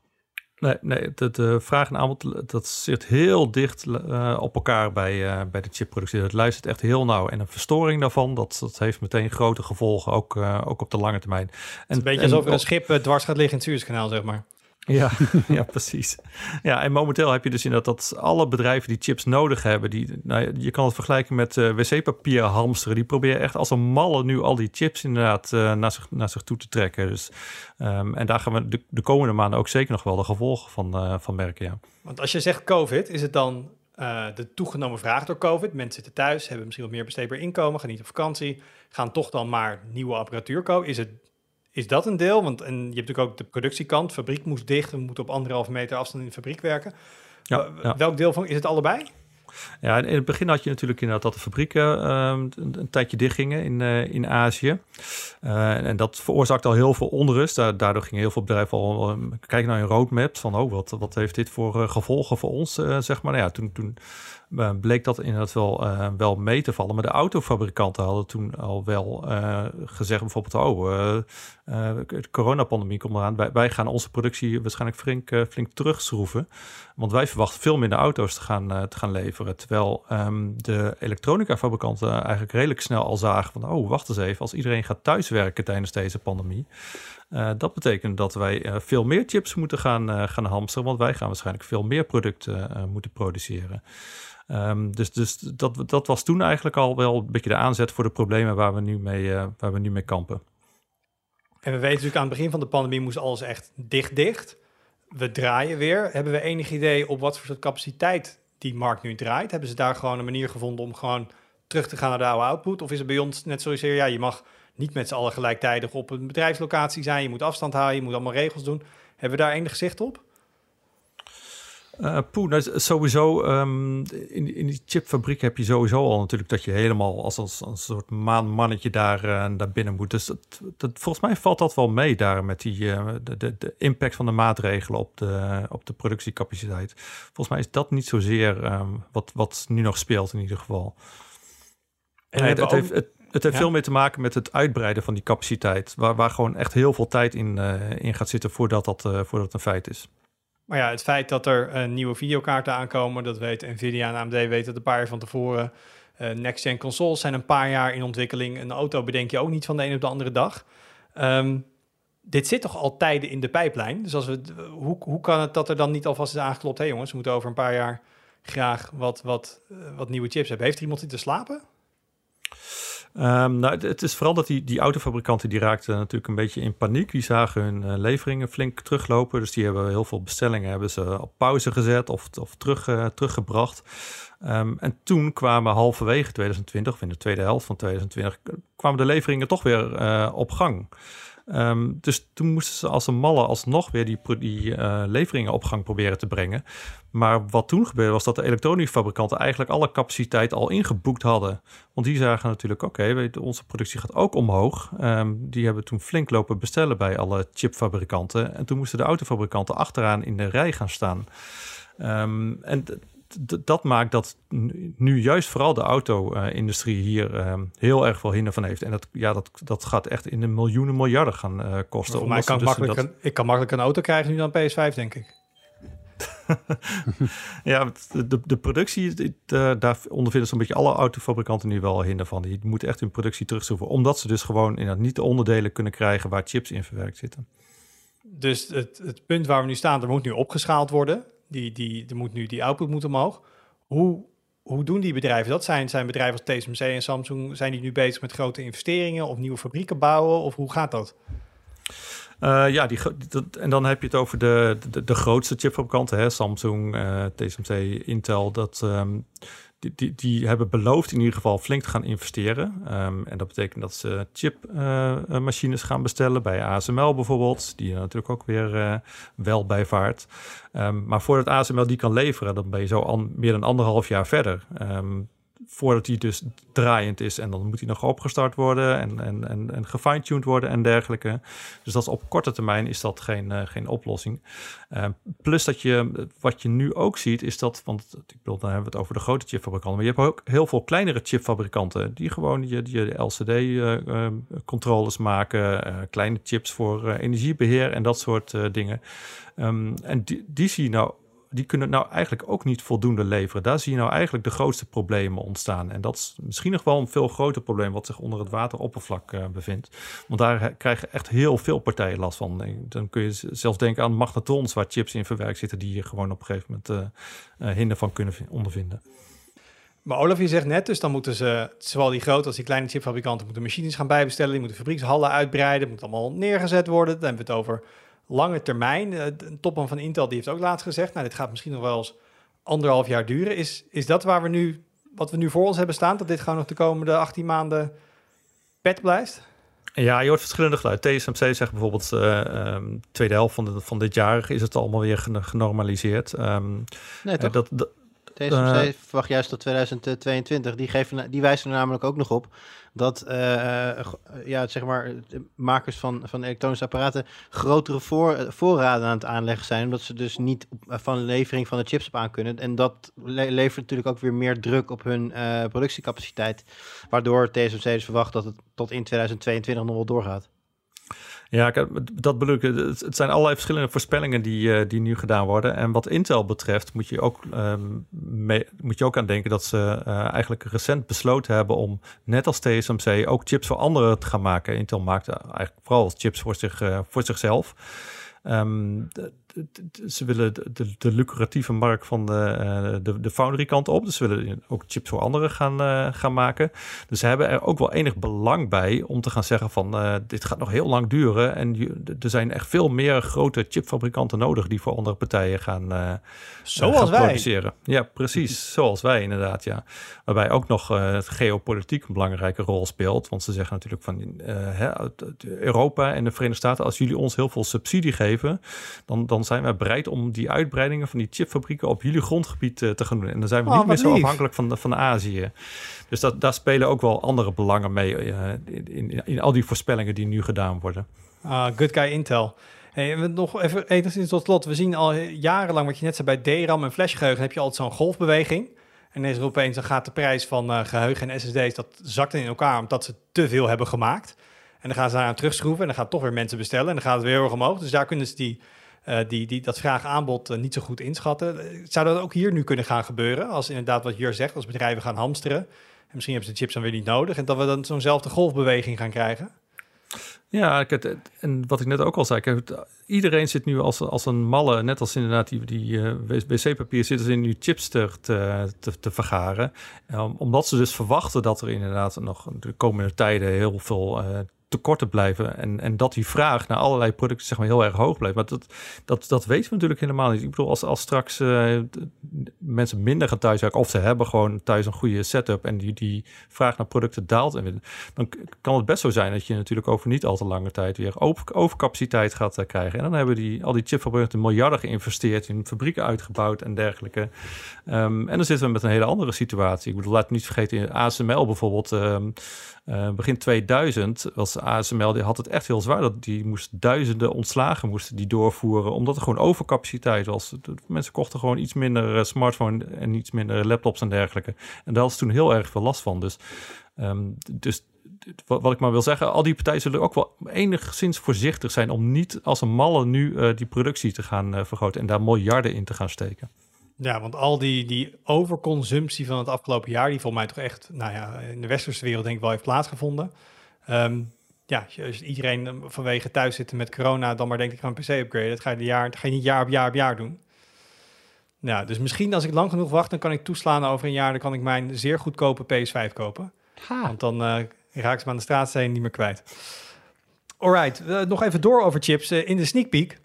S4: Nee, nee de, de vraag en aanbod, dat zit heel dicht eh, op elkaar bij, eh, bij de chipproductie. Het luistert echt heel nauw. En een verstoring daarvan, dat, dat heeft meteen grote gevolgen, ook, eh, ook op de lange termijn. En,
S1: Het is een beetje
S4: en-
S1: alsof er een schip eh, dwars gaat liggen in het Suezkanaal, zeg maar.
S4: Ja, ja, precies. Ja, en momenteel heb je dus inderdaad dat alle bedrijven die chips nodig hebben, die, nou, je kan het vergelijken met eh, wc-papier hamsteren. Die proberen echt als een malle nu al die chips inderdaad eh, naar, zich, naar zich toe te trekken. Dus, ehm, en daar gaan we de, de komende maanden ook zeker nog wel de gevolgen van, eh, van merken, ja.
S1: Want als je zegt COVID, is het dan de toegenomen vraag door COVID? Mensen zitten thuis, hebben misschien wat meer besteedbaar inkomen, gaan niet op vakantie, gaan toch dan maar nieuwe apparatuur kopen. Is, het, is dat een deel? Want en je hebt natuurlijk ook de productiekant, fabriek moest dicht, we moeten op anderhalve meter afstand in de fabriek werken.
S4: Ja, ja.
S1: Welk deel van, is het allebei?
S4: Ja, in het begin had je natuurlijk inderdaad dat de fabrieken ehm, een, een tijdje dichtgingen in, eh, in Azië. Eh, en, dat veroorzaakte al heel veel onrust. Da- daardoor gingen heel veel bedrijven al ehm, kijken naar hun roadmap. Van, oh, wat, wat heeft dit voor eh, gevolgen voor ons, eh, zeg maar. Nou ja, toen, toen eh, bleek dat inderdaad wel, eh, wel mee te vallen. Maar de autofabrikanten hadden toen al wel eh, gezegd bijvoorbeeld... oh, eh, eh, de coronapandemie komt eraan. Wij, gaan onze productie waarschijnlijk flink, eh, flink terugschroeven. Want wij verwachten veel minder auto's te gaan, eh, te gaan leveren. Terwijl ehm, de elektronica-fabrikanten eigenlijk redelijk snel al zagen van... oh, wacht eens even, als iedereen gaat thuiswerken tijdens deze pandemie... eh, dat betekent dat wij eh, veel meer chips moeten gaan, eh, gaan hamsteren... want wij gaan waarschijnlijk veel meer producten eh, moeten produceren. Ehm, dus dus dat, dat was toen eigenlijk al wel een beetje de aanzet voor de problemen waar we nu mee, eh, waar we nu mee kampen.
S1: En we weten natuurlijk aan het begin van de pandemie moest alles echt dicht dicht. We draaien weer. Hebben we enig idee op wat voor soort capaciteit die markt nu draait? Hebben ze daar gewoon een manier gevonden om gewoon terug te gaan naar de oude output? Of is het bij ons net zoals hier, ja, je mag niet met z'n allen gelijktijdig op een bedrijfslocatie zijn. Je moet afstand houden, je moet allemaal regels doen. Hebben we daar enig zicht op?
S4: Poeh, nou, sowieso ehm, in, in die chipfabriek heb je sowieso al natuurlijk dat je helemaal als, als, als een soort maanmannetje daar, eh, daar binnen moet. Dus dat, dat, volgens mij valt dat wel mee daar met die, eh, de, de, de impact van de maatregelen op de, op de productiecapaciteit. Volgens mij is dat niet zozeer ehm, wat, wat nu nog speelt in ieder geval.
S1: En
S4: Nee, het, het heeft, het, het heeft
S1: Ja?
S4: veel meer te maken met het uitbreiden van die capaciteit. Waar, waar gewoon echt heel veel tijd in, in gaat zitten voordat dat, voordat het een feit is.
S1: Maar ja, het feit dat er eh, nieuwe videokaarten aankomen, dat weet Nvidia en AMD weten dat een paar jaar van tevoren. Eh, Next-gen consoles zijn een paar jaar in ontwikkeling. Een auto bedenk je ook niet van de een op de andere dag. Ehm, dit zit toch al tijden in de pijplijn? Dus als we, hoe, hoe kan het dat er dan niet alvast is aangeklopt? Hé hey jongens, we moeten over een paar jaar graag wat, wat, eh, wat nieuwe chips hebben. Heeft er iemand zitten slapen?
S4: Ehm, nou, het, is vooral dat die, die autofabrikanten die raakten natuurlijk een beetje in paniek. Die zagen hun eh, leveringen flink teruglopen. Dus die hebben heel veel bestellingen hebben ze op pauze gezet of, of terug, eh, teruggebracht. Ehm, en toen kwamen halverwege 2020, of in de tweede helft van 2020, k- kwamen de leveringen toch weer eh, op gang. Ehm, dus toen moesten ze als een malle alsnog weer die, die eh, leveringen op gang proberen te brengen. Maar wat toen gebeurde was dat de elektronicfabrikanten eigenlijk alle capaciteit al ingeboekt hadden. Want die zagen natuurlijk, oké, onze productie gaat ook omhoog. Ehm, die hebben toen flink lopen bestellen bij alle chipfabrikanten. En toen moesten de autofabrikanten achteraan in de rij gaan staan. Ehm, en dat maakt dat nu juist vooral de auto-industrie hier ehm, heel erg veel hinder van heeft. En dat, ja, dat, dat gaat echt in de miljoenen miljarden gaan eh, kosten.
S1: Voor mij kan
S4: dus
S1: makkelijk
S4: dat-
S1: een, ik kan makkelijk een auto krijgen nu dan PS5, denk ik.
S4: Ja, de, de, productie, eh, daar ondervinden zo'n beetje alle autofabrikanten nu wel hinder van. Die moeten echt hun productie terugschroeven, omdat ze dus gewoon inderdaad niet de onderdelen kunnen krijgen waar chips in verwerkt zitten.
S1: Dus het, het punt waar we nu staan, er moet nu opgeschaald worden. Die, die, er moet nu die output moet omhoog. Hoe, hoe doen die bedrijven dat? Zijn, zijn bedrijven als TSMC en Samsung, zijn die nu bezig met grote investeringen of nieuwe fabrieken bouwen? Of hoe gaat dat?
S4: Eh, ja, die, dat, en dan heb je het over de, de, de grootste chipfabrikanten, hè, Samsung, eh, TSMC, Intel. Dat, ehm, die, die, die hebben beloofd in ieder geval flink te gaan investeren. Ehm, en dat betekent dat ze chipmachines gaan bestellen bij ASML bijvoorbeeld, die er natuurlijk ook weer eh, wel bij vaart. Ehm, maar voordat ASML die kan leveren, dan ben je zo meer dan anderhalf jaar verder. Ehm, voordat hij dus draaiend is. En dan moet hij nog opgestart worden en, en, en, en gefine-tuned worden en dergelijke. Dus dat is op korte termijn is dat geen, eh, geen oplossing. Eh, plus dat je, wat je nu ook ziet, is dat, want ik bedoel, dan hebben we het over de grote chipfabrikanten, maar je hebt ook heel veel kleinere chipfabrikanten die gewoon je, je LCD-controllers maken, eh, kleine chips voor eh, energiebeheer en dat soort eh, dingen. Ehm, en die, die zie je nou die kunnen nou eigenlijk ook niet voldoende leveren. Daar zie je nou eigenlijk de grootste problemen ontstaan. En dat is misschien nog wel een veel groter probleem wat zich onder het wateroppervlak uh, bevindt. Want daar krijgen echt heel veel partijen last van. Dan kun je zelfs denken aan magnetons waar chips in verwerkt zitten die je gewoon op een gegeven moment uh, hinder van kunnen ondervinden.
S1: Maar Olaf, je zegt net, dus dan moeten ze, zowel die grote als die kleine chipfabrikanten, moeten machines gaan bijbestellen, die moeten fabriekshallen uitbreiden, moet allemaal neergezet worden. Dan hebben we het over lange termijn. Uh, de topman van Intel die heeft ook laatst gezegd, nou dit gaat misschien nog wel eens anderhalf jaar duren. Is, is dat waar we nu, wat we nu voor ons hebben staan, dat dit gewoon nog de komende 18 maanden pet blijft?
S4: Ja, je hoort verschillende geluiden. TSMC zegt bijvoorbeeld, uh, um, tweede helft van, de, van dit jaar is het allemaal weer genormaliseerd. Um,
S6: nee, toch?
S4: dat, dat,
S6: TSMC uh, verwacht juist tot 2022. Die, geven, die wijzen er namelijk ook nog op dat uh, ja, zeg maar, makers van, van elektronische apparaten grotere voor, voorraden aan het aanleggen zijn. Omdat ze dus niet van de levering van de chips op aan kunnen. En dat le levert natuurlijk ook weer meer druk op hun productiecapaciteit. Waardoor TSMC dus verwacht dat het tot in 2022 nog wel doorgaat.
S4: Ja, dat bedoel ik. Het zijn allerlei verschillende voorspellingen die, uh, die nu gedaan worden. En wat Intel betreft moet je ook, mee, moet je ook aan denken dat ze uh, eigenlijk recent besloten hebben om, net als TSMC, ook chips voor anderen te gaan maken. Intel maakte eigenlijk vooral chips voor, zich, voor zichzelf. Um, ze willen de, de, de, lucratieve markt van de, uh, de, de foundry kant op. Dus ze willen ook chips voor anderen gaan, uh, gaan maken. Dus ze hebben er ook wel enig belang bij om te gaan zeggen van uh, dit gaat nog heel lang duren. En er zijn echt veel meer grote chipfabrikanten nodig die voor andere partijen gaan,
S1: zoals
S4: gaan
S1: wij.
S4: produceren. Ja, precies. zoals wij inderdaad, ja. Waarbij ook nog het geopolitiek een belangrijke rol speelt. Want ze zeggen natuurlijk van hè, Europa en de Verenigde Staten, als jullie ons heel veel subsidie geven, dan, dan zijn wij bereid om die uitbreidingen van die chipfabrieken op jullie grondgebied uh, te gaan doen. En dan zijn we
S1: Oh,
S4: niet meer zo
S1: lief.
S4: afhankelijk van, van Azië. Dus dat, daar spelen ook wel andere belangen mee uh, in, in, in al die voorspellingen die nu gedaan worden.
S1: Ah, good guy Intel. Hey, we nog even enigszins tot slot. We zien al jarenlang, wat je net zei, bij DRAM en flashgeheugen heb je altijd zo'n golfbeweging. En er opeens, dan gaat de prijs van uh, geheugen en SSD's, dat zakt in elkaar omdat ze te veel hebben gemaakt. En dan gaan ze daar aan terugschroeven en dan gaan toch weer mensen bestellen en dan gaat het weer heel erg omhoog. Dus daar kunnen ze die, uh, die, die, dat vraag-aanbod uh, niet zo goed inschatten. Zou dat ook hier nu kunnen gaan gebeuren? Als inderdaad wat Jur zegt, als bedrijven gaan hamsteren. En misschien hebben ze de chips dan weer niet nodig. En dat we dan zo'nzelfde golfbeweging gaan krijgen?
S4: Ja, het, en wat ik net ook al zei, kijk, iedereen zit nu als, als een malle, net als inderdaad die, die uh, wc-papier zitten ze in nu chips te, te, te, vergaren. Omdat ze dus verwachten dat er inderdaad nog de komende tijden heel veel tekorten blijven. En, en dat die vraag naar allerlei producten zeg maar heel erg hoog blijft. Maar dat, dat, dat weten we natuurlijk helemaal niet. Ik bedoel, als, als straks uh, mensen minder gaan thuiswerken... of ze hebben gewoon thuis een goede setup... en die, die vraag naar producten daalt... En, dan kan het best zo zijn dat je natuurlijk over niet al te lange tijd... weer over, overcapaciteit gaat uh, krijgen. En dan hebben die, al die chipfabrikanten miljarden geïnvesteerd... in fabrieken uitgebouwd en dergelijke. Um, en dan zitten we met een hele andere situatie. Ik bedoel, laat niet vergeten, ASML bijvoorbeeld... Um, begin 2000 was ASML, die had het echt heel zwaar. Dat die moest duizenden ontslagen moesten die doorvoeren, omdat er gewoon overcapaciteit was. Mensen kochten gewoon iets minder uh, smartphone en iets minder laptops en dergelijke. En daar was toen heel erg veel last van. Dus, um, dus wat, ik maar wil zeggen, al die partijen zullen ook wel enigszins voorzichtig zijn om niet als een malle nu uh, die productie te gaan vergroten en daar miljarden in te gaan steken.
S1: Ja, want al die, die overconsumptie van het afgelopen jaar, die volgens mij toch echt, nou ja, in de westerse wereld denk ik wel heeft plaatsgevonden. Um, ja, als iedereen vanwege thuis zitten met corona dan maar denkt ik ga een PC upgraden, dat ga je, jaar, dat ga je niet jaar op jaar op jaar doen. Ja, dus misschien als ik lang genoeg wacht, dan kan ik toeslaan over een jaar, dan kan ik mijn zeer goedkope PS5 kopen.
S3: Ha.
S1: Want dan uh, raak ik ze me aan de straatsteen niet meer kwijt. Alright, uh, nog even door over chips. Uh, in de sneak peek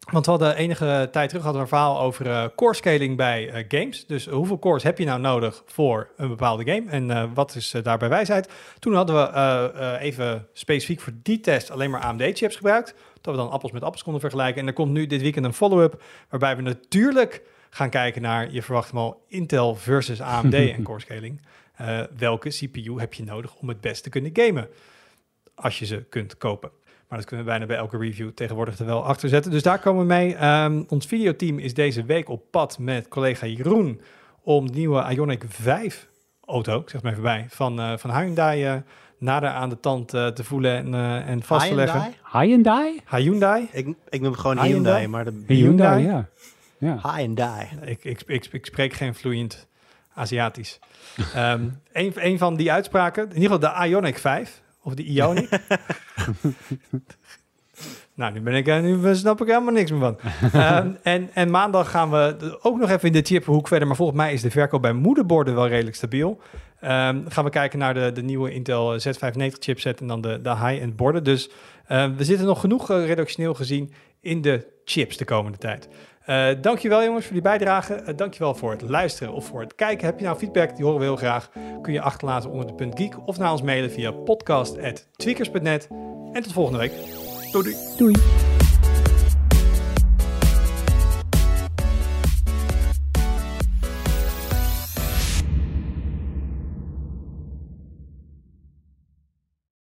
S1: want we hadden enige tijd terug hadden we een verhaal over uh, core scaling bij uh, games. Dus uh, hoeveel cores heb je nou nodig voor een bepaalde game? En wat is daarbij wijsheid? Toen hadden we even specifiek voor die test alleen maar AMD-chips gebruikt. Dat we dan appels met appels konden vergelijken. En er komt nu dit weekend een follow-up waarbij we natuurlijk gaan kijken naar, je verwacht hem al, Intel versus AMD en core scaling. welke CPU heb je nodig om het best te kunnen gamen? Als je ze kunt kopen. Maar dat kunnen we bijna bij elke review tegenwoordig er wel achter zetten. Dus daar komen we mee. Um, ons videoteam is deze week op pad met collega Jeroen om de nieuwe Ionic 5 auto, ik zeg maar even bij, van, uh, van Hyundai uh, nader aan de tand uh, te voelen en, uh, en vast te leggen.
S3: Hyundai?
S1: Hyundai?
S6: Ik, ik noem gewoon
S1: Hyundai?
S6: Hyundai, maar de
S3: Hyundai, ja. Ja.
S6: Die.
S1: Ik, ik, ik, ik spreek geen vloeiend Aziatisch. Ehm een, een van die uitspraken, in ieder geval de Ionic 5, of de Ionic. nou, nu, ben ik, eh, nu snap ik helemaal niks meer van. Ehm, en, en maandag gaan we ook nog even in de chiphoek verder, maar volgens mij is de verkoop bij moederborden wel redelijk stabiel. Ehm, gaan we kijken naar de, de nieuwe Intel Z95 chipset en dan de, de high-end borden. Dus ehm, we zitten nog genoeg eh, redactioneel gezien in de chips de komende tijd. Eh dankjewel jongens voor die bijdrage. Eh, dankjewel voor het luisteren of voor het kijken. Heb je nou feedback? Die horen we heel graag. Kun je achterlaten onder de punt geek of naar ons mailen via podcast.tweakers.net. En tot volgende week.
S4: Doei. doei.
S3: Doei.